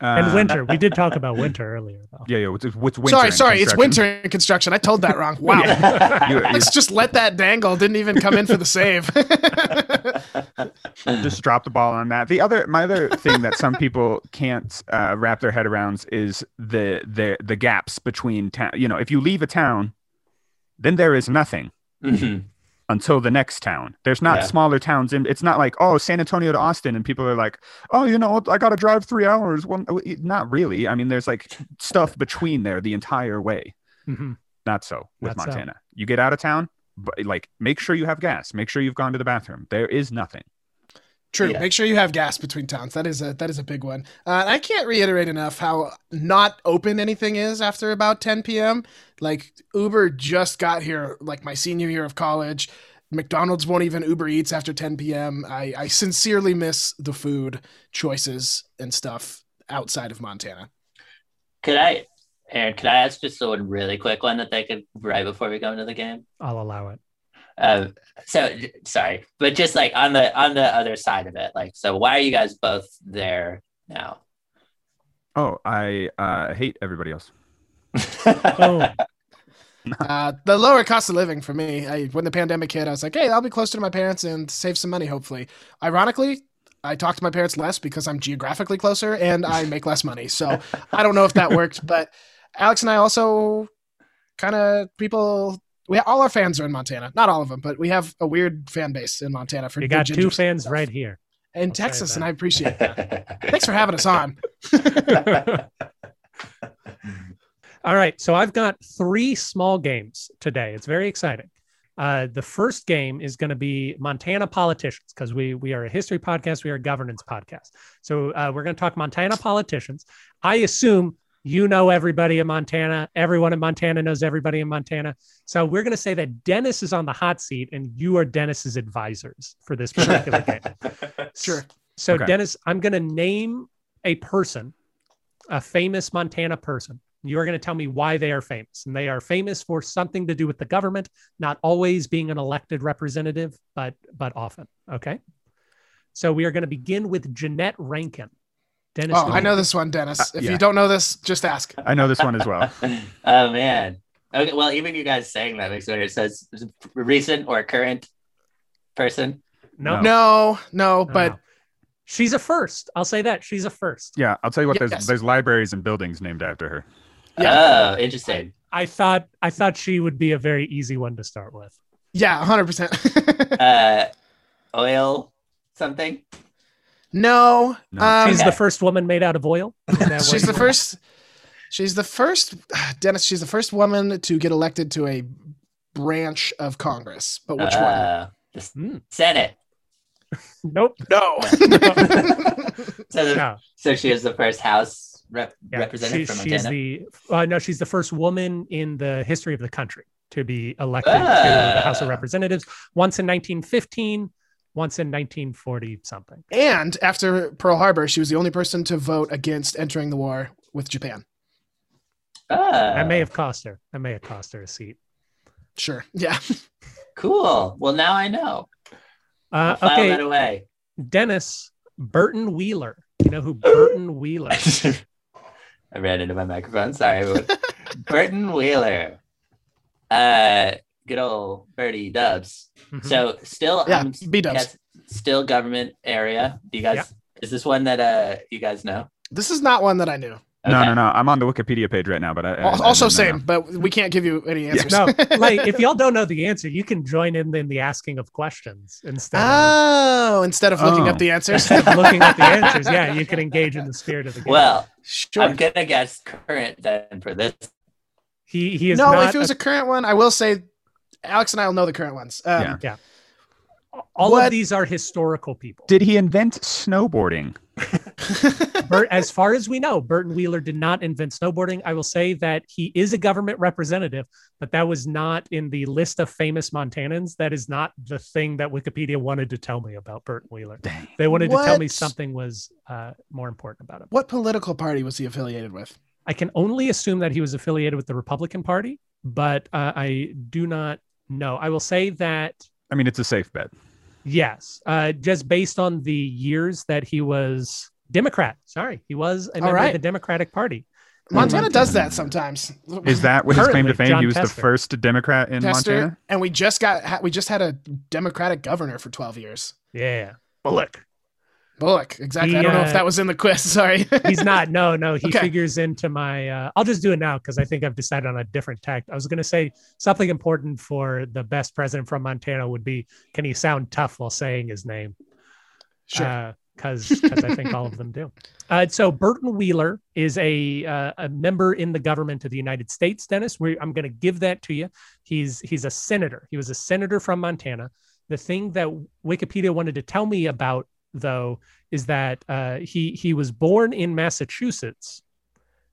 Speaker 3: And
Speaker 6: Uh,
Speaker 3: winter. We did talk about winter earlier, though.
Speaker 6: yeah yeah what's, what's winter
Speaker 5: sorry, sorry, it's winter in construction. I told that wrong. Wow.
Speaker 6: You- you-
Speaker 5: Let's just let that dangle. Didn't even come in for the save.
Speaker 6: just drop the ball on that. The other, my other thing that some people can't uh, wrap their head around is the the the gaps between town. You know, if you leave a town, then there is nothing
Speaker 1: Mhm.
Speaker 6: until the next town. There's not
Speaker 1: Yeah.
Speaker 6: smaller towns, and it's not like oh San Antonio to Austin, and people are like, oh, you know, I got to drive three hours. Well, not really. I mean, there's like stuff between there the entire way.
Speaker 3: Mhm.
Speaker 6: Not so with
Speaker 3: Not so.
Speaker 6: Montana. You get out of town, but like make sure you have gas. Make sure you've gone to the bathroom. There is nothing.
Speaker 5: True.
Speaker 1: Yeah.
Speaker 5: Make sure you have gas between towns. That is a that is a big one. Uh, I can't reiterate enough how not open anything is after about 10 p.m. Like Uber just got here, like my senior year of college. McDonald's won't even Uber Eats after 10 p.m. I, I sincerely miss the food choices and stuff outside of Montana.
Speaker 1: Could I, Aaron? Could I ask just one really quick one that they could right before we go into the game?
Speaker 3: I'll allow it.
Speaker 1: Um, so sorry, but just like on the on the other side of it, like, so why are you guys both there now?
Speaker 6: Oh, I uh, hate everybody else.
Speaker 3: Boom.
Speaker 5: Uh, the lower cost of living for me. I, when the pandemic hit, I was like, hey, I'll be closer to my parents and save some money, hopefully. Ironically, I talk to my parents less because I'm geographically closer and I make less money. So I don't know if that worked, but Alex and I also kind of people. We all our fans are in Montana. Not all of them, but we have a weird fan base in Montana for
Speaker 3: You
Speaker 5: good
Speaker 3: got
Speaker 5: ginger
Speaker 3: two
Speaker 5: stuff.
Speaker 3: fans right here.
Speaker 5: in
Speaker 3: I'll
Speaker 5: Texas, and I appreciate that. Thanks for having us on.
Speaker 3: All right. So I've got three small games today. It's very exciting. Uh, the first game is going to be Montana politicians because we we are a history podcast. We are a governance podcast. So uh, we're going to talk Montana politicians. I assume you know everybody in Montana. Everyone in Montana knows everybody in Montana. So we're going to say that Dennis is on the hot seat and you are Dennis's advisors for this particular game.
Speaker 5: Sure.
Speaker 3: So,
Speaker 6: Okay.
Speaker 3: Dennis, I'm going to name a person, a famous Montana person. You are going to tell me why they are famous. And they are famous for something to do with the government, not always being an elected representative, but but often. Okay. So we are going to begin with Jeannette Rankin. Dennis.
Speaker 5: Oh,
Speaker 3: go
Speaker 5: I know this one, Dennis.
Speaker 6: Uh,
Speaker 5: If
Speaker 6: yeah.
Speaker 5: you don't know this, just ask.
Speaker 6: I know this one as well.
Speaker 1: oh man. Okay. Well, even you guys saying that makes me wonder. So it's it's recent or current person.
Speaker 3: No,
Speaker 6: No.
Speaker 5: No, no,
Speaker 3: no,
Speaker 5: but
Speaker 3: no. she's a first. I'll say that she's a first.
Speaker 6: Yeah, I'll tell you what. There's
Speaker 5: Yes.
Speaker 6: there's libraries and buildings named after her.
Speaker 1: Oh, interesting.
Speaker 3: I thought I thought she would be a very easy one to start with.
Speaker 5: Yeah, 100%.
Speaker 1: Uh, oil something.
Speaker 5: No.
Speaker 6: No.
Speaker 5: um,
Speaker 3: She's
Speaker 1: Okay.
Speaker 3: the first woman made out of oil. Is that what
Speaker 5: she's the
Speaker 3: want?
Speaker 5: first. She's the first, Dennis. She's the first woman to get elected to a branch of Congress. But which one?
Speaker 1: Uh, the
Speaker 3: Hmm.
Speaker 1: Senate.
Speaker 3: Nope.
Speaker 5: No.
Speaker 1: So, the,
Speaker 3: No.
Speaker 1: so she is the first House rep-
Speaker 3: Yeah,
Speaker 1: representative
Speaker 3: she-
Speaker 1: from
Speaker 3: she's
Speaker 1: Montana.
Speaker 3: the uh, no, she's the first woman in the history of the country to be elected to the House of
Speaker 1: Ah.
Speaker 3: Representatives. Once in 1915, once in 1940 something.
Speaker 5: and after Pearl Harbor, she was the only person to vote against entering the war with Japan.
Speaker 1: Ah,
Speaker 3: That may have cost her. That may have cost her a seat.
Speaker 5: Sure. Yeah.
Speaker 1: cool. Well, now I know.
Speaker 3: Uh,
Speaker 1: I'll file that
Speaker 3: okay,
Speaker 1: away.
Speaker 3: Dennis Burton Wheeler. You know who Burton Wheeler?
Speaker 1: I ran into my microphone. Sorry. Burton Wheeler. Uh, good old Bertie Dubs.
Speaker 3: Mhm.
Speaker 1: So still,
Speaker 5: Yeah,
Speaker 1: um,
Speaker 5: B-dubs.
Speaker 1: still government area. Do you guys?
Speaker 3: Yeah.
Speaker 1: Is this one that uh you guys know?
Speaker 5: This is not one that I knew.
Speaker 6: No,
Speaker 1: Okay.
Speaker 6: no, no. I'm on the Wikipedia page right now, but I, I-
Speaker 5: Al-
Speaker 6: I
Speaker 5: also,
Speaker 6: know.
Speaker 5: same, but we can't give you any answers.
Speaker 3: no, like if y'all don't know the answer, you can join in in the asking of questions instead of
Speaker 5: oh, instead of looking
Speaker 6: Oh.
Speaker 5: up the answers.
Speaker 3: looking at the answers. Yeah, you can engage in the spirit of the game.
Speaker 1: Well,
Speaker 5: sure.
Speaker 1: I'm gonna guess current then for this.
Speaker 3: he he is
Speaker 5: no,
Speaker 3: not
Speaker 5: if it was a, current one, I will say Alex and I will know the current ones. Um,
Speaker 6: Yeah.
Speaker 3: all
Speaker 5: what-
Speaker 3: of these are historical people.
Speaker 6: Did he invent snowboarding?
Speaker 3: Bert, as far as we know, Burton Wheeler did not invent snowboarding. I will say that he is a government representative, but that was not in the list of famous Montanans. That is not the thing that Wikipedia wanted to tell me about Burton Wheeler.
Speaker 6: Dang.
Speaker 3: They wanted to tell me something was uh, more important about him.
Speaker 5: What political party was he affiliated with?
Speaker 3: I can only assume that he was affiliated with the Republican Party, but uh, I do not know. I will say that
Speaker 6: I mean, it's a safe bet.
Speaker 3: yes, uh, just based on the years that he was Democrat. Sorry, he was a member
Speaker 5: right.
Speaker 3: of the Democratic Party.
Speaker 5: Montana does that sometimes.
Speaker 6: Is that what his claim to fame?
Speaker 3: John
Speaker 6: he was
Speaker 3: Tester.
Speaker 6: the first Democrat in
Speaker 5: Tester?
Speaker 6: Montana.
Speaker 5: And we just got we just had a Democratic governor for 12 years.
Speaker 3: Yeah, Bullock.
Speaker 5: Bullock, exactly.
Speaker 3: He,
Speaker 5: I don't know
Speaker 3: uh,
Speaker 5: if that was in the quiz. Sorry.
Speaker 3: He's not. No, no. He
Speaker 5: Okay.
Speaker 3: figures into my. Uh, I'll just do it now because I think I've decided on a different tact. I was going to say something important for the best president from Montana would be: can he sound tough while saying his name?
Speaker 5: sure.
Speaker 3: because because I think all of them do. Uh, so Burton Wheeler is a uh, a member in the government of the United States. Dennis, we, I'm going to give that to you. He's he's a senator. He was a senator from Montana. The thing that Wikipedia wanted to tell me about, though, is that uh, he he was born in Massachusetts,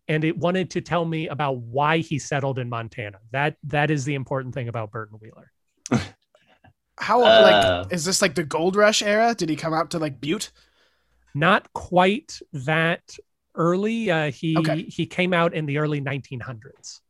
Speaker 3: and it wanted to tell me about why he settled in Montana. That that is the important thing about Burton Wheeler.
Speaker 5: How
Speaker 1: Uh.
Speaker 5: like is this like the gold rush era? Did he come out to like Butte?
Speaker 3: not quite that early. Uh, he
Speaker 5: Okay.
Speaker 3: he came out in the early 1900s.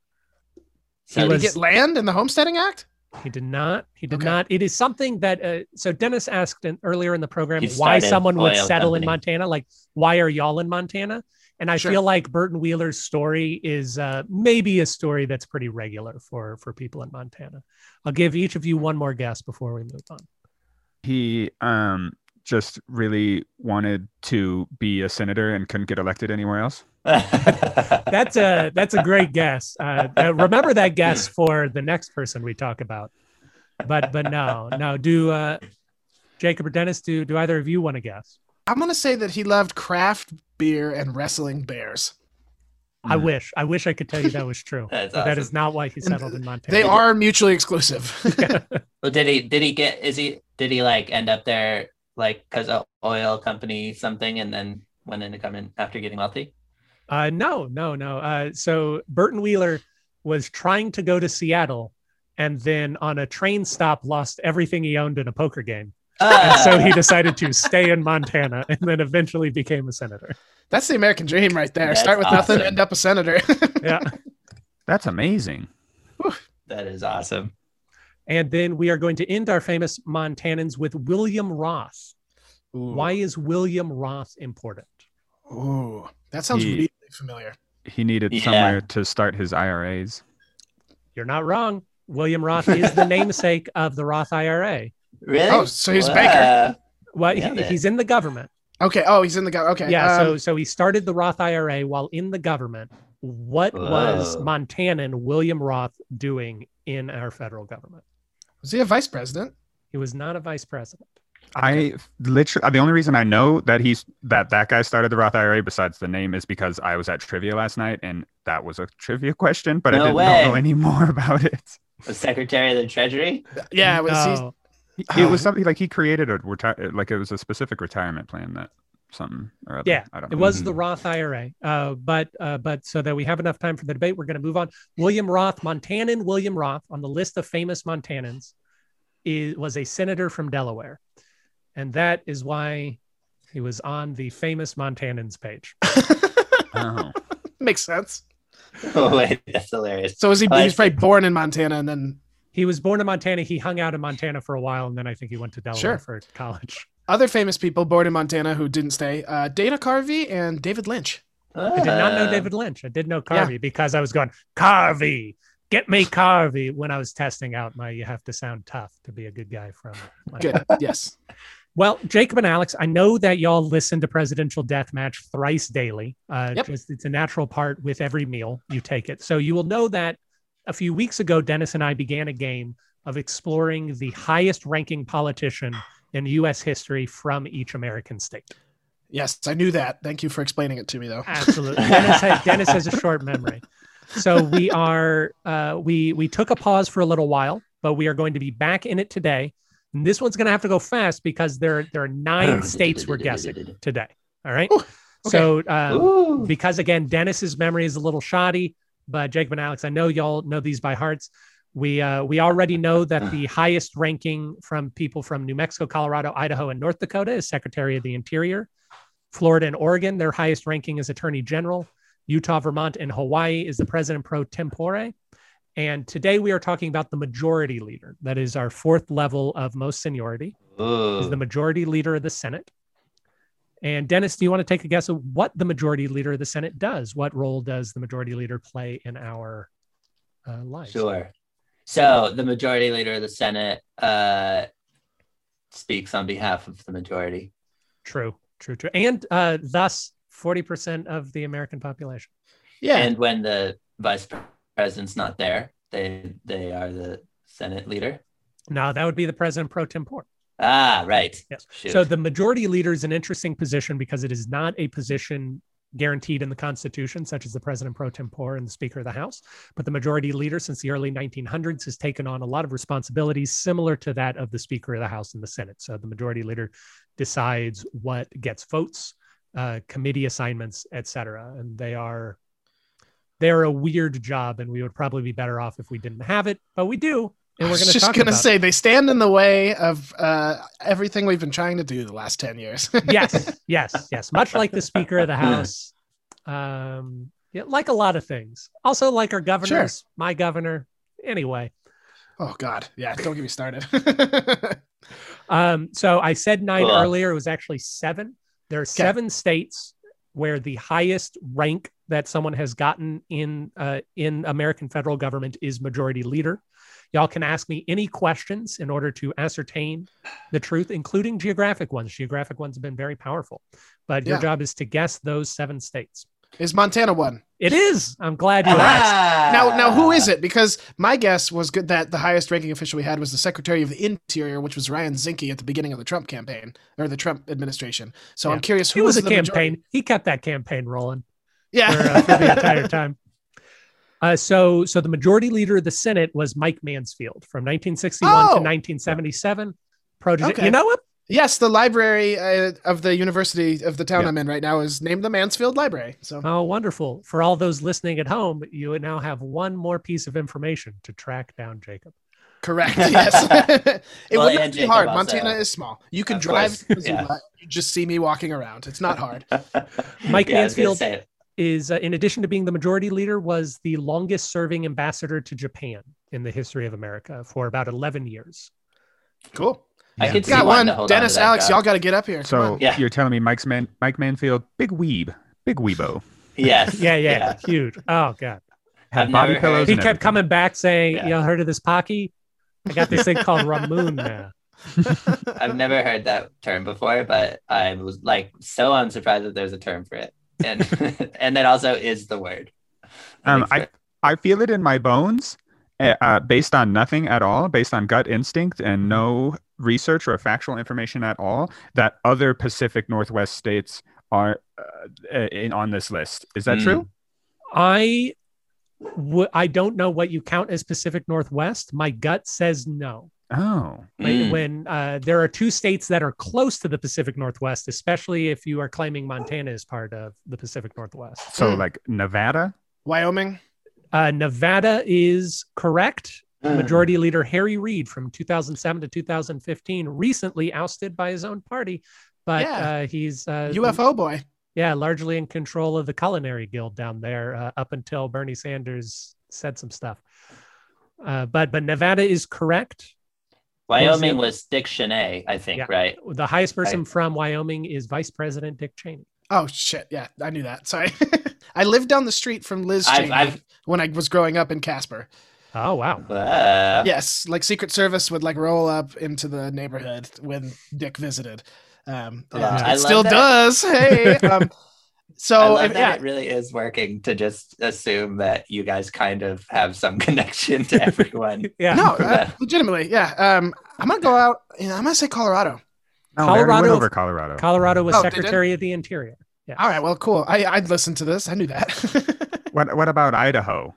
Speaker 1: So
Speaker 3: He
Speaker 5: Did
Speaker 3: was-
Speaker 5: he get land in the Homesteading Act?
Speaker 3: He did not. He did
Speaker 5: Okay.
Speaker 3: not. It is something that. Uh, so Dennis asked in, earlier in the program
Speaker 1: He
Speaker 3: why someone would
Speaker 1: oil
Speaker 3: settle in. Montana. Like, why are y'all in Montana? And I
Speaker 5: Sure.
Speaker 3: feel like Burton Wheeler's story is uh, maybe a story that's pretty regular for for people in Montana. I'll give each of you one more guess before we move on.
Speaker 6: He um just really wanted to be a senator and couldn't get elected anywhere else.
Speaker 3: That's a that's a great guess. Uh, uh, remember that guess for the next person we talk about. But but no no. Do uh, Jacob or Dennis? Do do either of you want to guess?
Speaker 5: I'm gonna say that he loved craft beer and wrestling bears.
Speaker 3: I
Speaker 6: Mm.
Speaker 3: wish I wish I could tell you that was true.
Speaker 1: That's
Speaker 3: but that is not why he
Speaker 5: And
Speaker 3: settled in Montana.
Speaker 5: They are mutually exclusive.
Speaker 1: well, did he? Did he get? Is he? Did he like end up there like because of oil company something, and then went into coming after getting wealthy?
Speaker 3: Uh, no, no, no. Uh, so Burton Wheeler was trying to go to Seattle, and then on a train stop, lost everything he owned in a poker game, and so he decided to stay in Montana, and then eventually became a senator.
Speaker 5: That's the American dream right there.
Speaker 1: That's
Speaker 5: Start with nothing,
Speaker 1: awesome.
Speaker 5: end up a senator.
Speaker 3: Yeah.
Speaker 6: That's amazing.
Speaker 1: that is awesome.
Speaker 3: And then we are going to end our famous Montanans with William Roth. Why is William Roth important?
Speaker 5: Ooh, that sounds
Speaker 6: He-
Speaker 5: really familiar.
Speaker 6: He needed
Speaker 1: Yeah.
Speaker 6: somewhere to start his IRAs.
Speaker 3: You're not wrong. William Roth is the namesake of the Roth IRA.
Speaker 1: Really?
Speaker 5: Oh, so he's a
Speaker 1: Wow.
Speaker 5: banker.
Speaker 3: Well,
Speaker 1: Yeah,
Speaker 3: he- he's in the government.
Speaker 5: Okay. Oh, he's in the government. Okay.
Speaker 3: Yeah,
Speaker 5: um,
Speaker 3: so so he started the Roth IRA while in the government, What was
Speaker 1: Whoa.
Speaker 3: Montanan William Roth doing in our federal government?
Speaker 5: Was he a vice president?
Speaker 3: He was not a vice president.
Speaker 6: I literally the only reason I know that he's that that guy started the Roth IRA besides the name is because I was at trivia last night and that was a trivia question, but I didn't
Speaker 1: way.
Speaker 6: know any more about it.
Speaker 1: The Secretary of the Treasury?
Speaker 5: Yeah, it was. he's-
Speaker 3: No.
Speaker 6: It was something like he created a retire like it was a specific retirement plan that something or other.
Speaker 3: Yeah,
Speaker 6: I don't
Speaker 3: It
Speaker 6: know.
Speaker 3: was the Roth IRA. Uh, but uh, but so that we have enough time for the debate, we're going to move on. William Roth, Montanan William Roth, on the list of famous Montanans, is, was a senator from Delaware, and that is why he was on the famous Montanans page.
Speaker 6: Oh.
Speaker 5: makes sense.
Speaker 1: Oh, wait, that's hilarious.
Speaker 5: So was he?
Speaker 1: Oh,
Speaker 5: he was probably born in Montana and then
Speaker 3: He was born in Montana. He hung out in Montana for a while, and then I think he went to Delaware
Speaker 5: Sure.
Speaker 3: for college.
Speaker 5: Other famous people born in Montana who didn't stay. Uh, Dana Carvey and David Lynch.
Speaker 3: I did not know
Speaker 1: Uh,
Speaker 3: David Lynch. I did know Carvey because I was going Carvey, get me Carvey when I was testing out my. You have to sound tough to be a good guy from.
Speaker 5: Good. yes.
Speaker 3: Well, Jacob and Alex, I know that y'all listen to Presidential Deathmatch thrice daily. Uh,
Speaker 5: Yep.
Speaker 3: just, it's a natural part with every meal you take it. So you will know that a few weeks ago, Dennis and I began a game of exploring the highest ranking politician in U.S. history from each American state.
Speaker 5: Yes, I knew that. Thank you for explaining it to me, though.
Speaker 3: Absolutely. Dennis, has, Dennis has a short memory. So we are uh, we we took a pause for a little while, but we are going to be back in it today. And this one's going to have to go fast because there there are nine states we're guessing today. All right.
Speaker 5: Ooh, okay.
Speaker 3: So uh, because again, Dennis's memory is a little shoddy, but Jacob and Alex, I know y'all know these by hearts. We uh, we already know that the highest ranking from people from New Mexico, Colorado, Idaho, and North Dakota is Secretary of the Interior. Florida and Oregon, their highest ranking is Attorney General. Utah, Vermont, and Hawaii is the President pro tempore. And today we are talking about the majority leader. That is our fourth level of most seniority. Is the majority leader of the Senate. And Dennis, do you want to take a guess of what the majority leader of the Senate does? What role does the majority leader play in our uh, lives?
Speaker 1: Sure. So the majority leader of the Senate uh, speaks on behalf of the majority.
Speaker 3: True, true, true. And uh, thus, 40% of the American population.
Speaker 5: Yeah.
Speaker 1: And when the vice president's not there, they they are the Senate leader.
Speaker 3: No, that would be the president pro tempore.
Speaker 1: Ah, right.
Speaker 3: Yes.
Speaker 1: Shoot.
Speaker 3: So the majority leader is an interesting position because it is not a position guaranteed in the Constitution, such as the president pro tempore and the Speaker of the House. But the majority leader, since the early 1900s, has taken on a lot of responsibilities similar to that of the Speaker of the House and the Senate. So the majority leader decides what gets votes, uh, committee assignments, etc. And they are they're a weird job, and we would probably be better off if we didn't have it, but we do. And
Speaker 5: I
Speaker 3: we're going to
Speaker 5: just gonna
Speaker 3: about
Speaker 5: say they stand in the way of uh, everything we've been trying to do the last ten years.
Speaker 3: yes, yes, yes. Much like the Speaker of the House, um, yeah, like a lot of things. Also, like our governors, my governor. Anyway,
Speaker 5: oh God, yeah. Don't get me started.
Speaker 3: um, so I said nine
Speaker 1: Cool.
Speaker 3: earlier. It was actually seven. There are seven states where the highest rank that someone has gotten in uh, in American federal government is majority leader. Y'all can ask me any questions in order to ascertain the truth, including geographic ones. Geographic ones have been very powerful, but your job is to guess those seven states.
Speaker 5: Is Montana one?
Speaker 3: It is. I'm glad you asked.
Speaker 1: Ah.
Speaker 5: Now, now, who is it? Because my guess was good that the highest ranking official we had was the Secretary of the Interior, which was Ryan Zinke at the beginning of the Trump campaign or the Trump administration. So
Speaker 3: Yeah.
Speaker 5: I'm curious who
Speaker 3: It was a
Speaker 5: the
Speaker 3: campaign.
Speaker 5: majority-
Speaker 3: He kept that campaign rolling
Speaker 5: Yeah,
Speaker 3: for, uh, for the entire time. Uh, so, so the majority leader of the Senate was Mike Mansfield from 1961
Speaker 5: Oh.
Speaker 3: to 1977. Protege.
Speaker 5: Okay.
Speaker 3: You know him?
Speaker 5: yes, the library uh, of the university of the town
Speaker 6: Yeah.
Speaker 5: I'm in right now is named the Mansfield Library. So
Speaker 3: Oh, wonderful. For all those listening at home, you now have one more piece of information to track down Jacob.
Speaker 5: correct. Yes, it
Speaker 1: Well,
Speaker 5: wouldn't be
Speaker 1: Jacob
Speaker 5: hard.
Speaker 1: also-
Speaker 5: Montana is small. You can
Speaker 1: Of
Speaker 5: drive.
Speaker 1: course,
Speaker 5: to Missoula,
Speaker 1: yeah.
Speaker 5: You just see me walking around. It's not hard.
Speaker 3: Mike
Speaker 1: Yeah, I was
Speaker 3: Mansfield
Speaker 1: say,
Speaker 3: is, uh, in addition to being the majority leader, was the longest serving ambassador to Japan in the history of America for about 11 years.
Speaker 5: Cool.
Speaker 1: I could
Speaker 5: Got one.
Speaker 1: to hold on
Speaker 5: Dennis, Alex,
Speaker 1: job.
Speaker 5: y'all got to get up here.
Speaker 6: So.
Speaker 1: Yeah.
Speaker 6: you're telling me Mike's man, Mike Mansfield, big weeb, big weebo,
Speaker 1: Yes.
Speaker 3: Yeah, yeah, huge. Oh, God.
Speaker 6: had
Speaker 1: I've
Speaker 6: body pillows.
Speaker 3: He kept
Speaker 6: everything.
Speaker 3: coming back saying,
Speaker 1: Yeah.
Speaker 3: "You all heard of this Pocky? I got this thing called Ramoon now."
Speaker 1: I've never heard that term before, but I was like so unsurprised that there's a term for it. And and that also is the word.
Speaker 6: Um, I I feel it in my bones, uh, uh, based on nothing at all, based on gut instinct and no research or factual information at all, that other Pacific Northwest states are uh, in on this list. Is that
Speaker 1: Mm.
Speaker 6: true?
Speaker 3: I w- I don't know what you count as Pacific Northwest. My gut says no.
Speaker 6: Oh,
Speaker 3: When,
Speaker 1: Mm.
Speaker 3: when uh, there are two states that are close to the Pacific Northwest, especially if you are claiming Montana is part of the Pacific Northwest.
Speaker 6: so
Speaker 5: Hmm.
Speaker 6: like Nevada.
Speaker 5: Wyoming.
Speaker 3: Uh, Nevada is correct.
Speaker 1: Mm.
Speaker 3: Majority Leader Harry Reid from 2007 to 2015, recently ousted by his own party, but
Speaker 5: Yeah.
Speaker 3: uh, he's uh,
Speaker 5: UFO boy.
Speaker 3: yeah, largely in control of the culinary guild down there uh, up until Bernie Sanders said some stuff. Uh, but but Nevada is correct.
Speaker 1: Wyoming was Dick Cheney, I think,
Speaker 3: Yeah.
Speaker 1: right?
Speaker 3: The highest person
Speaker 1: Right.
Speaker 3: from Wyoming is Vice President Dick Cheney.
Speaker 5: Oh shit! Yeah, I knew that. Sorry. I lived down the street from Liz
Speaker 1: I've- I've-
Speaker 5: when I was growing up in Casper.
Speaker 3: Oh wow!
Speaker 1: Uh,
Speaker 5: Yes, like Secret Service would like roll up into the neighborhood when Dick visited. Um, and
Speaker 1: Yeah.
Speaker 5: it
Speaker 1: I love
Speaker 5: still
Speaker 1: that.
Speaker 5: does. Hey, um,
Speaker 1: I
Speaker 5: so
Speaker 1: love
Speaker 5: if-
Speaker 1: that
Speaker 5: yeah,
Speaker 1: it really is working to just assume that you guys kind of have some connection to everyone.
Speaker 3: Yeah.
Speaker 5: no, uh, legitimately, yeah. Um, I'm gonna go out. You know, I'm gonna say Colorado.
Speaker 6: No, I already went
Speaker 3: Colorado-
Speaker 6: over Colorado.
Speaker 3: Colorado was
Speaker 5: Oh.
Speaker 3: Secretary of the Interior. Yeah.
Speaker 5: All right, well, cool. I I'd listen to this. I knew that.
Speaker 6: what what about Idaho?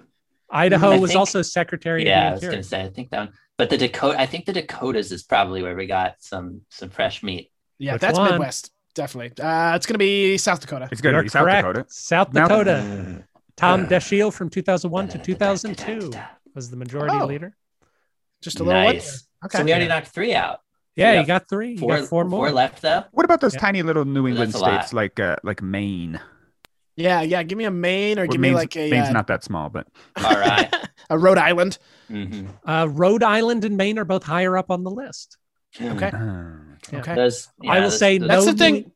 Speaker 3: Idaho
Speaker 1: I
Speaker 3: was
Speaker 1: think-
Speaker 3: also Secretary
Speaker 1: yeah, I was gonna say I think that one. But the Dakota I think the Dakotas is probably where we got some some fresh meat.
Speaker 5: yeah,
Speaker 3: Which
Speaker 5: that's
Speaker 3: one?
Speaker 5: Midwest, definitely. Uh, it's gonna be South Dakota.
Speaker 6: It's going to be South
Speaker 3: correct.
Speaker 6: Dakota.
Speaker 3: South
Speaker 6: Now-
Speaker 3: Dakota. Tom
Speaker 1: Uh,
Speaker 3: Daschle from 2001 to 2002 was the majority
Speaker 5: Oh.
Speaker 3: leader.
Speaker 5: Just a little one.
Speaker 1: Nice.
Speaker 5: Okay.
Speaker 1: So we already knocked three out.
Speaker 3: Yeah,
Speaker 1: Yeah.
Speaker 3: you got three. You
Speaker 1: Four,
Speaker 3: got four more.
Speaker 1: Four left though.
Speaker 6: What about those
Speaker 3: Yeah.
Speaker 6: tiny little New England
Speaker 1: That's lot.
Speaker 6: states like uh, like Maine?
Speaker 5: yeah, yeah. Give me a Maine or
Speaker 6: Well,
Speaker 5: give me like a
Speaker 6: Maine's
Speaker 5: uh,
Speaker 6: not that small, but
Speaker 1: All right.
Speaker 5: a Rhode Island.
Speaker 1: hmm
Speaker 3: Uh, Rhode Island and Maine are both higher up on the list.
Speaker 5: Okay.
Speaker 6: uh,
Speaker 3: Yeah.
Speaker 5: Okay.
Speaker 1: Those,
Speaker 3: I
Speaker 1: yeah,
Speaker 3: will
Speaker 1: those-
Speaker 3: say
Speaker 1: those-
Speaker 3: no.
Speaker 5: That's the thing.
Speaker 3: New-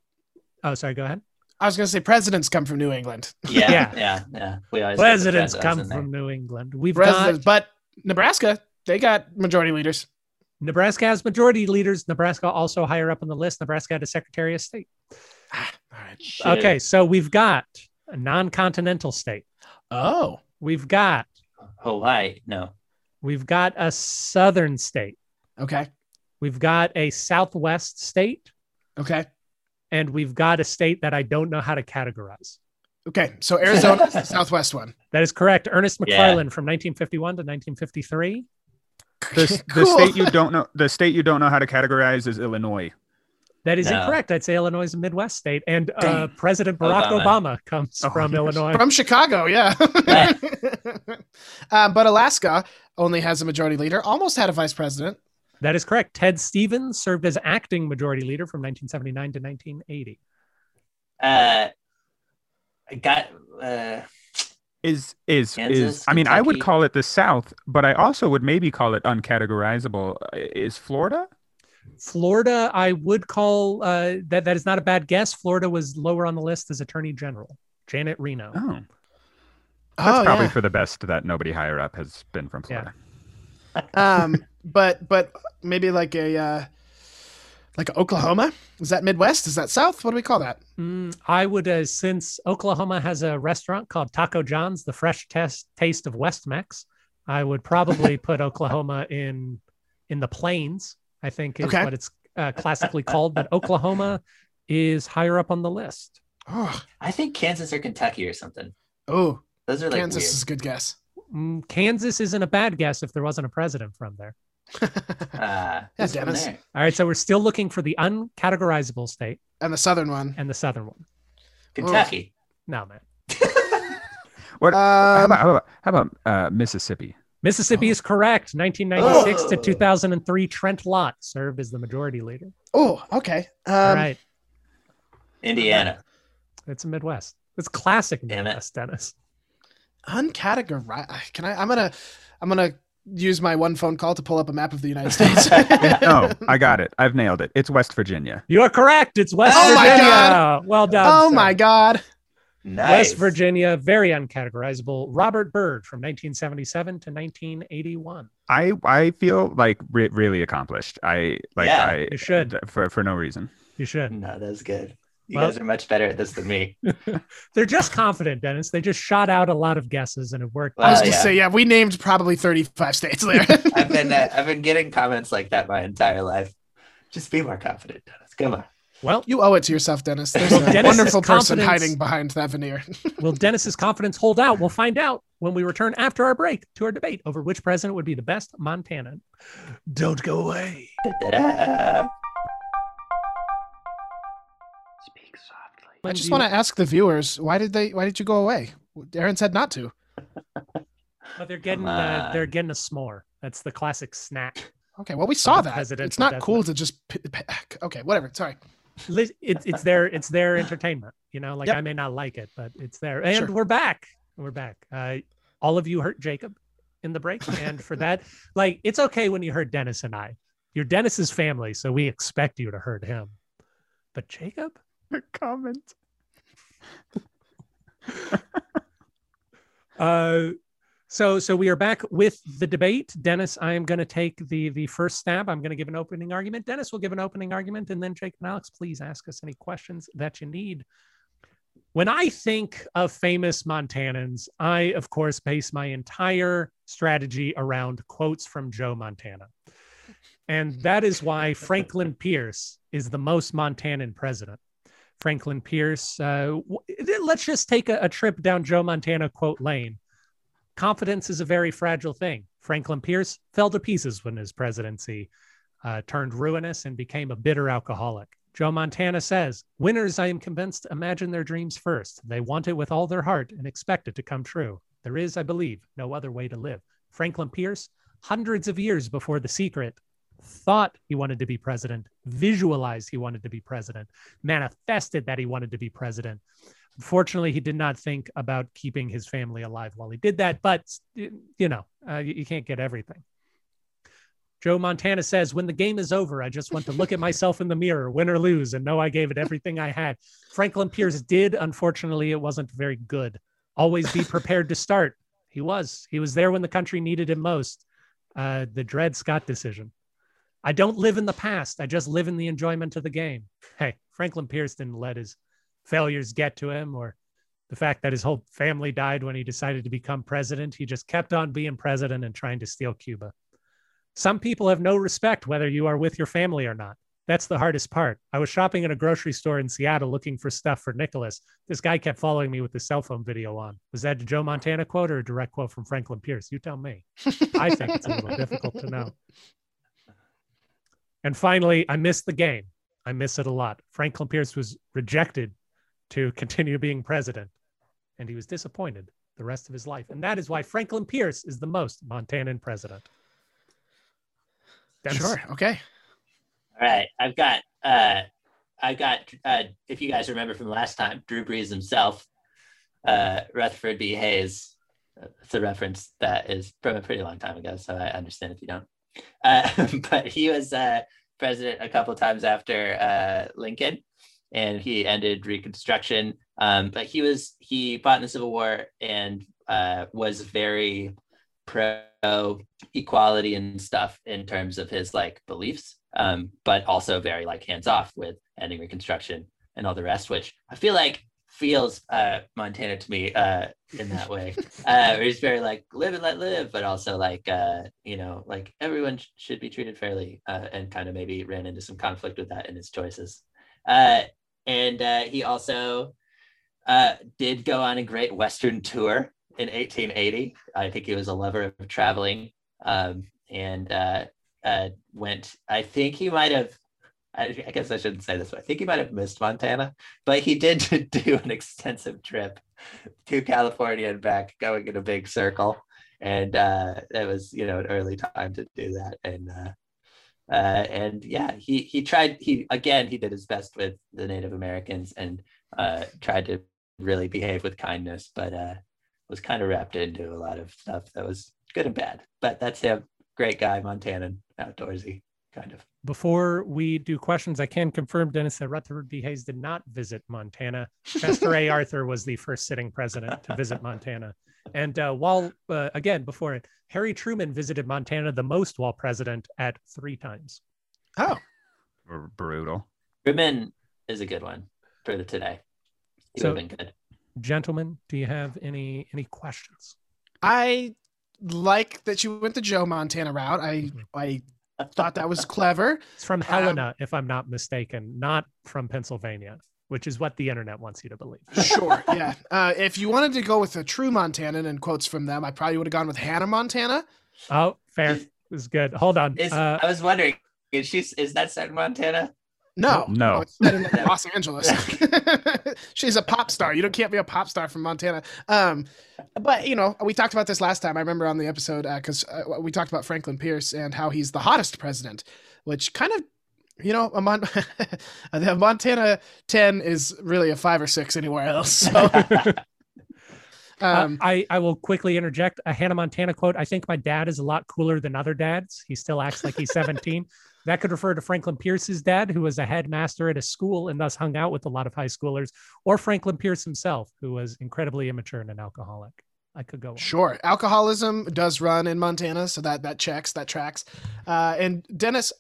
Speaker 3: Oh, sorry. Go ahead.
Speaker 5: I was gonna say presidents come from New England.
Speaker 1: Yeah,
Speaker 3: Yeah.
Speaker 1: yeah, yeah, We always put the
Speaker 3: Presidents come from New England. We've
Speaker 5: Presidents,
Speaker 3: got
Speaker 5: but Nebraska, they got majority leaders.
Speaker 3: Nebraska has majority leaders. Nebraska also higher up on the list. Nebraska had a Secretary of State.
Speaker 5: Ah, all right.
Speaker 1: Shit.
Speaker 3: Okay, so we've got a non-continental state.
Speaker 5: Oh,
Speaker 3: We've got
Speaker 1: Hawaii. No.
Speaker 3: we've got a southern state.
Speaker 5: okay,
Speaker 3: We've got a southwest state,
Speaker 5: okay,
Speaker 3: and we've got a state that I don't know how to categorize.
Speaker 5: okay. So Arizona is the southwest one.
Speaker 3: That is correct. Ernest
Speaker 1: Yeah.
Speaker 3: From 1951 to 1953.
Speaker 6: the, the
Speaker 5: Cool.
Speaker 6: state you don't know the state you don't know how to categorize is Illinois.
Speaker 3: That is
Speaker 1: No.
Speaker 3: incorrect. I'd say Illinois is a Midwest state, and uh, President Barack Obama,
Speaker 1: Obama.
Speaker 3: comes
Speaker 6: Oh,
Speaker 3: from. Illinois.
Speaker 5: from Chicago, yeah. um, but Alaska only has a majority leader. Almost had a vice president.
Speaker 3: That is correct. Ted Stevens served as acting majority leader from 1979 to 1980.
Speaker 1: Uh, I got. Uh,
Speaker 6: Is is is I mean I would call it the South, but I also would maybe call it uncategorizable. Is Florida?
Speaker 3: Florida, I would call uh, that. That is not a bad guess. Florida was lower on the list as Attorney General. Janet Reno.
Speaker 6: Oh, that's
Speaker 5: oh,
Speaker 6: probably
Speaker 5: yeah.
Speaker 6: for the best that nobody higher up has been from
Speaker 3: Yeah.
Speaker 6: Florida.
Speaker 5: um, but but maybe like a uh, like Oklahoma. Is that Midwest? Is that South? What do we call that?
Speaker 3: Mm, I would, uh, since Oklahoma has a restaurant called Taco John's, the fresh test taste of West Mex, I would probably put Oklahoma in in the plains. I think is
Speaker 5: Okay.
Speaker 3: what it's uh, classically called, but Oklahoma is higher up on the list.
Speaker 5: Oh,
Speaker 1: I think Kansas or Kentucky or something.
Speaker 5: oh,
Speaker 1: Those are like
Speaker 5: Kansas
Speaker 1: weird.
Speaker 5: is a good guess.
Speaker 3: Mm, Kansas isn't a bad guess if there wasn't a president from there.
Speaker 1: Uh, who's from
Speaker 5: Dennis.
Speaker 1: there?
Speaker 3: All right, so we're still looking for the uncategorizable state
Speaker 5: and the southern one.
Speaker 3: and the southern one.
Speaker 1: Kentucky.
Speaker 3: No, man.
Speaker 6: What? how
Speaker 5: Um,
Speaker 6: about how about, how about uh, Mississippi?
Speaker 3: Mississippi is correct. 1996 to
Speaker 1: Oh.
Speaker 3: 2003, Trent Lott served as the majority leader.
Speaker 5: oh, okay. Um,
Speaker 3: All right,
Speaker 1: Indiana.
Speaker 3: it's a Midwest. It's classic Midwest, Dennis.
Speaker 5: Uncategorized. Can I? I'm gonna, I'm gonna use my one phone call to pull up a map of the United States.
Speaker 6: No, oh, I got it. I've nailed it. It's West Virginia.
Speaker 3: You are correct. It's West
Speaker 5: Oh my
Speaker 3: Virginia.
Speaker 5: God.
Speaker 3: Well done.
Speaker 5: oh
Speaker 3: sir.
Speaker 5: my God.
Speaker 1: Nice.
Speaker 3: West Virginia, very uncategorizable. Robert Byrd from 1977 to 1981.
Speaker 6: I I feel like re- really accomplished. I like
Speaker 1: Yeah,
Speaker 6: I
Speaker 3: you should.
Speaker 6: for for no reason.
Speaker 3: You should.
Speaker 1: No, that's good. You
Speaker 3: Well-
Speaker 1: guys are much better at this than me.
Speaker 3: They're just confident, Dennis. They just shot out a lot of guesses and it worked.
Speaker 5: I was
Speaker 1: Well,
Speaker 5: gonna
Speaker 1: yeah.
Speaker 5: say, yeah, we named probably 35 states there.
Speaker 1: I've been uh, I've been getting comments like that my entire life. Just be more confident, Dennis. Come on.
Speaker 3: well,
Speaker 5: you owe it to yourself, Dennis. There's
Speaker 3: Well,
Speaker 5: a
Speaker 3: Dennis's
Speaker 5: wonderful person
Speaker 3: confidence-
Speaker 5: hiding behind that veneer.
Speaker 3: will Dennis's confidence hold out? We'll find out when we return after our break to our debate over which president would be the best Montanan. Don't go away.
Speaker 1: Da-da.
Speaker 5: I just want to ask the viewers, why did they? Why did you go away? Aaron said not to.
Speaker 3: But they're getting
Speaker 1: Come
Speaker 3: uh, they're getting a s'more. That's the classic snack.
Speaker 5: Okay, well, we saw
Speaker 3: the
Speaker 5: that. It's not cool to just. p- p- Okay, whatever. Sorry.
Speaker 3: It's it's their it's their entertainment. You know, like
Speaker 5: Yep.
Speaker 3: I may not like it, but it's there. And
Speaker 5: Sure.
Speaker 3: we're back. We're back. Uh, all of you hurt Jacob in the break, and for that, like it's okay when you hurt Dennis and I. You're Dennis's family, so we expect you to hurt him. But Jacob,
Speaker 6: Comment.
Speaker 3: Uh, so so we are back with the debate. Dennis, I am going to take the the first stab. I'm going to give an opening argument. Dennis will give an opening argument, and then Jake and Alex, please ask us any questions that you need. When I think of famous Montanans, I of course base my entire strategy around quotes from Joe Montana. And that is why Franklin Pierce is the most Montanan president. Franklin Pierce. Uh, let's just take a, a trip down Joe Montana quote lane. Confidence is a very fragile thing. Franklin Pierce fell to pieces when his presidency uh, turned ruinous and became a bitter alcoholic. Joe Montana says, Winners, I am convinced, imagine their dreams first. They want it with all their heart and expect it to come true. There is, I believe, no other way to live. Franklin Pierce, hundreds of years before The Secret, thought he wanted to be president, visualized he wanted to be president, manifested that he wanted to be president. Unfortunately, he did not think about keeping his family alive while he did that, but you know, uh, you, you can't get everything. Joe Montana says, When the game is over, I just want to look at myself in the mirror, win or lose, and know I gave it everything I had. Franklin Pierce did. Unfortunately, it wasn't very good. Always be prepared to start. He was. He was there when the country needed him most. Uh, the Dred Scott decision. I don't live in the past. I just live in the enjoyment of the game. Hey, Franklin Pierce didn't let his failures get to him or the fact that his whole family died when he decided to become president. He just kept on being president and trying to steal Cuba. Some people have no respect whether you are with your family or not. That's the hardest part. I was shopping at a grocery store in Seattle looking for stuff for Nicholas. This guy kept following me with the cell phone video on. Was that a Joe Montana quote or a direct quote from Franklin Pierce? You tell me. I think it's a little difficult to know. And finally, I miss the game. I miss it a lot. Franklin Pierce was rejected to continue being president, and he was disappointed the rest of his life. And that is why Franklin Pierce is the most Montanan president. Dennis?
Speaker 5: Sure. Okay.
Speaker 1: All right, I've got uh, I've got uh, if you guys remember from last time, Drew Brees himself, uh, Rutherford B. Hayes. It's a reference that is from a pretty long time ago, so I understand if you don't. Uh, but he was uh, president a couple times after uh, Lincoln, and he ended Reconstruction. Um, but he was he fought in the Civil War and uh, was very pro equality and stuff in terms of his like beliefs um, but also very like hands off with ending Reconstruction and all the rest, which I feel like feels uh, Montana to me uh, in that way. uh, he's very like live and let live, but also like uh, you know like everyone sh- should be treated fairly, uh, and kind of maybe ran into some conflict with that in his choices. Uh, and uh, he also uh, did go on a great Western tour in 1880. I think he was a lover of traveling. Um, and uh, uh, went. I think he might have. I, guess I shouldn't say this, but I think he might have missed Montana, but he did do an extensive trip to California and back, going in a big circle, and uh, it was you know an early time to do that, and uh, uh, and yeah, he he tried. He again he did his best with the Native Americans and uh, tried to really behave with kindness, but uh, was kind of wrapped into a lot of stuff that was good and bad. But that's him great guy, Montanan, outdoorsy, kind of.
Speaker 3: Before we do questions, I can confirm, Dennis, that Rutherford B. Hayes did not visit Montana. Chester A. Arthur was the first sitting president to visit Montana. And uh, while, uh, again, before it, Harry Truman visited Montana the most while president at three times.
Speaker 5: Oh,
Speaker 6: Br- Brutal.
Speaker 1: Truman is a good one. for the today. He
Speaker 3: So-
Speaker 1: been good.
Speaker 3: Gentlemen, do you have any any questions?
Speaker 5: I like that you went the Joe Montana route. I I thought that was clever.
Speaker 3: It's from
Speaker 5: Um,
Speaker 3: Helena, if I'm not mistaken, not from Pennsylvania, which is what the internet wants you to believe.
Speaker 5: Sure, yeah. Uh, if you wanted to go with a true Montanan and quotes from them, I probably would have gone with Hannah Montana.
Speaker 3: Oh, fair. This is good. Hold on.
Speaker 1: Is
Speaker 3: Uh,
Speaker 1: I was wondering, is she is that set in Montana?
Speaker 5: No,
Speaker 6: No.
Speaker 5: it's set in Los Angeles. She's a pop star. You don't can't be a pop star from Montana. Um, but you know, we talked about this last time. I remember on the episode because uh, we talked about Franklin Pierce and how he's the hottest president, which kind of. You know, a Mon- the Montana 10 is really a five or six anywhere else. So,
Speaker 3: uh,
Speaker 5: um,
Speaker 3: I, I will quickly interject a Hannah Montana quote. I think my dad is a lot cooler than other dads. He still acts like he's 17. That could refer to Franklin Pierce's dad, who was a headmaster at a school and thus hung out with a lot of high schoolers, or Franklin Pierce himself, who was incredibly immature and an alcoholic. I could go on.
Speaker 5: Sure, alcoholism does run in Montana, so that that checks, that tracks. Uh, and Dennis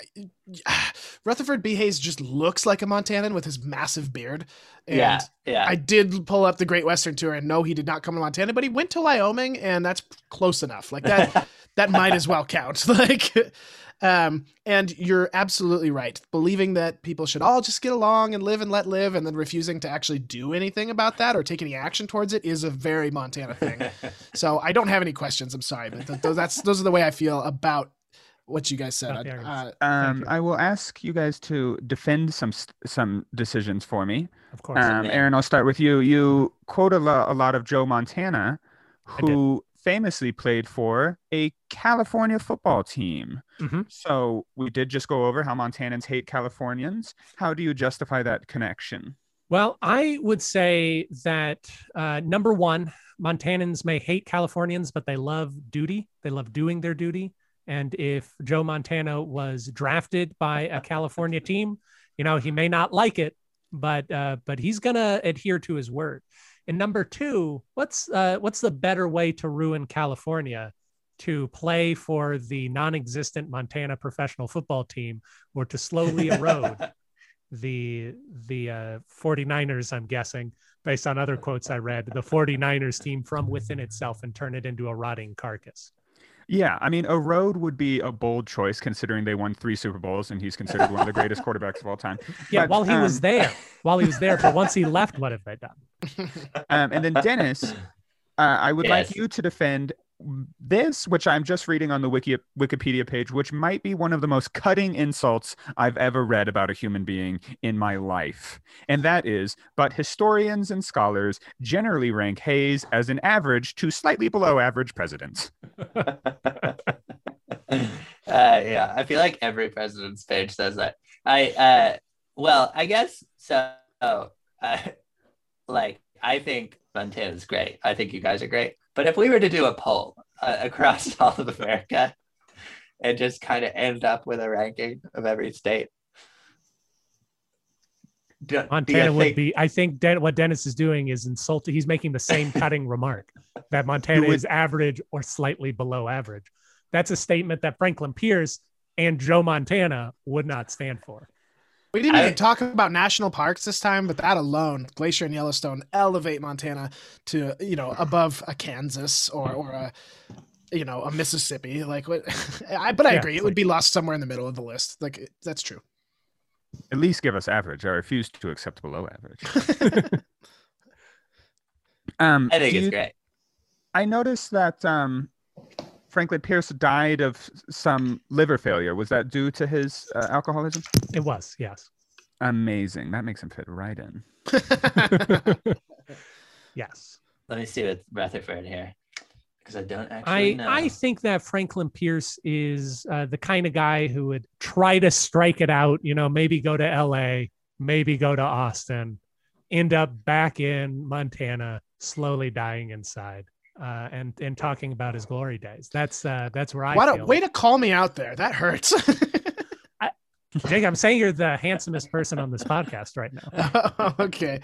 Speaker 5: Rutherford B. Hayes just looks like a Montanan with his massive beard. And
Speaker 1: yeah, yeah.
Speaker 5: I did pull up the Great Western Tour, and no, he did not come to Montana, but he went to Wyoming, and that's close enough. Like that, that might as well count. Like, um, and you're absolutely right. Believing that people should all just get along and live and let live, and then refusing to actually do anything about that or take any action towards it is a very Montana thing. so I don't have any questions. I'm sorry, but th- th- that's those are the way I feel about what you guys said. Uh.
Speaker 6: Um,
Speaker 3: you.
Speaker 6: I will ask you guys to defend some some decisions for me.
Speaker 3: Of course.
Speaker 6: Um, Aaron, I'll start with you. You quote a, lo- a lot of Joe Montana,
Speaker 3: did.
Speaker 6: who famously played for a California football team.
Speaker 3: Mhm.
Speaker 6: So we did just go over how Montanans hate Californians. How do you justify that connection?
Speaker 3: Well, I would say that uh, number one, Montanans may hate Californians, but they love duty. They love doing their duty. And if Joe Montana was drafted by a California team, you know, he may not like it, but uh, but he's gonna adhere to his word. And number two, what's uh, what's the better way to ruin California? To play for the non-existent Montana professional football team, or to slowly erode the the uh, 49ers i'm guessing based on other quotes i read the 49ers team from within itself and turn it into a rotting carcass
Speaker 6: Yeah, I mean, a road would be a bold choice considering they won three Super Bowls and he's considered one of the greatest quarterbacks of all time.
Speaker 3: yeah
Speaker 6: But,
Speaker 3: while he was
Speaker 6: um,
Speaker 3: there while he was there but once he left what have they done
Speaker 6: Um, and then Dennis, uh, I would like you to defend this, which I'm just reading on the Wiki Wikipedia page, which might be one of the most cutting insults I've ever read about a human being in my life. And that is, but historians and scholars generally rank Hayes as an average to slightly below average president.
Speaker 1: uh, yeah, I feel like every president's page says that. I uh, well, I guess so. Uh, like, I think Montana's great. I think you guys are great. But if we were to do a poll uh, across all of America and just kind of end up with a ranking of every state, do, do
Speaker 3: montana would
Speaker 1: think-
Speaker 3: be i think Den- what dennis is doing is insulting he's making the same cutting remark that montana
Speaker 6: would-
Speaker 3: is average or slightly below average that's a statement that franklin pierce and joe montana would not stand for
Speaker 5: We didn't
Speaker 1: I-
Speaker 5: even talk about national parks this time, but that alone, Glacier and Yellowstone, elevate Montana to you know above a Kansas or or a you know a Mississippi. Like what? I, but I
Speaker 3: Yeah,
Speaker 5: agree, it
Speaker 3: it's
Speaker 5: would
Speaker 3: like-
Speaker 5: be lost somewhere in the middle of the list. Like it- that's true.
Speaker 6: At least give us average. I refuse to accept below average. um,
Speaker 1: I think it's
Speaker 6: you-
Speaker 1: great.
Speaker 6: I noticed that um, Franklin Pierce died of some liver failure. Was that due to his uh, alcoholism?
Speaker 3: it was yes
Speaker 6: Amazing. That makes him fit right in.
Speaker 3: yes
Speaker 1: Let me see with Rutherford here because I don't actually
Speaker 3: I
Speaker 1: know.
Speaker 3: I think that Franklin Pierce is uh, the kind of guy who would try to strike it out. You know, maybe go to L.A., maybe go to Austin, end up back in Montana, slowly dying inside, uh, and and talking about his glory days. That's uh, that's where I
Speaker 5: What a
Speaker 3: feel.
Speaker 5: way to call me out there. That hurts.
Speaker 3: Jake, I'm saying you're the handsomest person on this podcast right now.
Speaker 5: okay.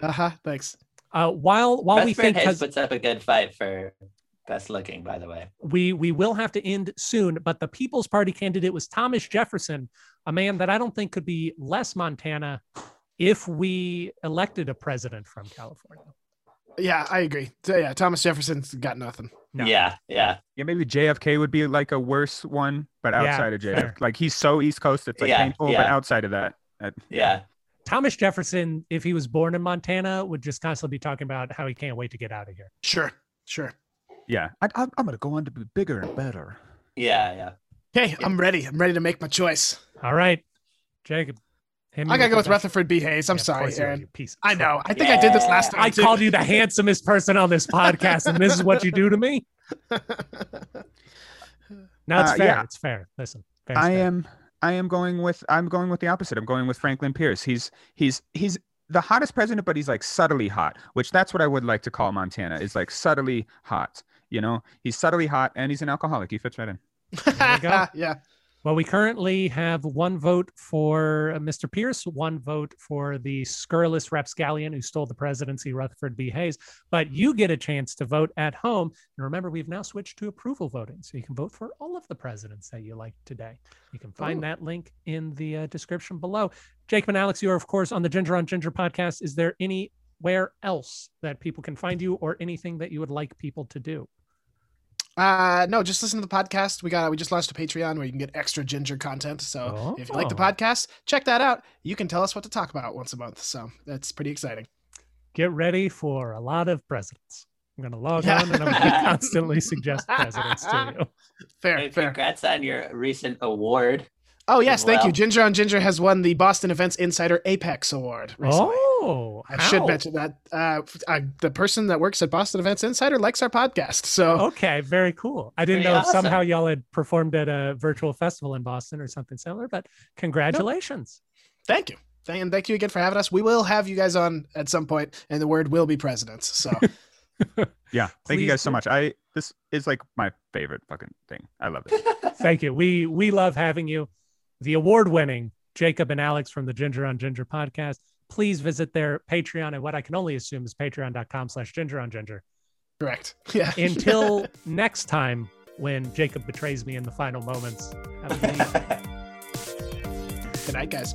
Speaker 5: Uh huh. Thanks.
Speaker 3: Uh, while while we
Speaker 1: Rutherford
Speaker 3: think
Speaker 1: Hayes
Speaker 3: has,
Speaker 1: puts up a good fight for best looking, by the way.
Speaker 3: we we will have to end soon but the people's party candidate was thomas jefferson a man that i don't think could be less montana if we elected a president from California.
Speaker 5: Yeah, I agree. So, yeah, Thomas Jefferson's got nothing.
Speaker 3: No.
Speaker 1: Yeah, yeah,
Speaker 6: Yeah, maybe JFK would be like a worse one, but
Speaker 3: Yeah,
Speaker 6: outside of JFK,
Speaker 3: fair.
Speaker 6: like he's so East Coast, it's like
Speaker 1: Yeah,
Speaker 6: painful. But outside of that,
Speaker 1: yeah.
Speaker 3: Thomas Jefferson, if he was born in Montana, would just constantly be talking about how he can't wait to get out of here.
Speaker 5: Sure, sure.
Speaker 6: yeah, I, I'm, I'm gonna go on to be bigger and better.
Speaker 1: Yeah, yeah.
Speaker 5: Okay, I'm ready. I'm ready to make my choice.
Speaker 3: All right, Jacob. Hit me
Speaker 5: I gotta go with
Speaker 3: best-
Speaker 5: Rutherford B. Hayes. I'm
Speaker 3: Yeah,
Speaker 5: sorry,
Speaker 3: course
Speaker 5: Aaron.
Speaker 3: you piece of
Speaker 5: I know. I think I did this last time.
Speaker 3: I
Speaker 5: too.
Speaker 3: called you the handsomest person on this podcast, and this is what you do to me. No, it's
Speaker 6: Uh,
Speaker 3: fair.
Speaker 6: yeah.
Speaker 3: It's fair. Listen, fair's
Speaker 6: I
Speaker 3: fair.
Speaker 6: am I am going with I'm going with the opposite. I'm going with Franklin Pierce. He's he's he's the hottest president, but he's like subtly hot, which that's what I would like to call Montana. Is like subtly hot. You know, he's subtly hot and he's an alcoholic. He fits right in.
Speaker 3: There you go.
Speaker 5: yeah.
Speaker 3: Well, we currently have one vote for uh, Mr. Pierce, one vote for the scurrilous rapscallion who stole the presidency, Rutherford B. Hayes. But you get a chance to vote at home. And remember, we've now switched to approval voting. So you can vote for all of the presidents that you like today. You can find
Speaker 5: Ooh.
Speaker 3: that link in the uh, description below. Jacob and Alex, you are, of course, on the Ginger on Ginger podcast. Is there anywhere else that people can find you or anything that you would like people to do?
Speaker 5: Uh, no, just listen to the podcast. We got we just launched a Patreon where you can get extra ginger content. So if you like the
Speaker 3: Oh.
Speaker 5: podcast, check that out. You can tell us what to talk about once a month. So that's pretty exciting.
Speaker 3: get ready for a lot of presidents. I'm going to log
Speaker 5: Yeah.
Speaker 3: on and I'm going to constantly suggest presidents to you.
Speaker 5: Fair,
Speaker 1: Hey,
Speaker 5: fair.
Speaker 1: Congrats on your recent award.
Speaker 5: Oh yes, thank you. Ginger on Ginger has won the Boston Events Insider Apex Award recently.
Speaker 3: Oh,
Speaker 5: I should mention that uh, f- uh, the person that works at Boston Events Insider likes our podcast. So
Speaker 3: Okay, very cool. I didn't
Speaker 1: Pretty
Speaker 3: know if
Speaker 1: awesome.
Speaker 3: somehow y'all had performed at a virtual festival in Boston or something similar, but congratulations.
Speaker 5: thank you. Thank- And thank you again for having us. We will have you guys on at some point, and the word will be presidents. So
Speaker 6: Yeah, thank you guys so much. I this is like my favorite fucking thing. I love it.
Speaker 3: Thank you. We we love having you. The award-winning Jacob and Alex from the Ginger on Ginger podcast. Please visit their Patreon at what I can only assume is patreon.com slash ginger on ginger.
Speaker 5: correct. Yeah.
Speaker 3: Until next time when Jacob betrays me in the final moments. Have a
Speaker 5: good night, guys.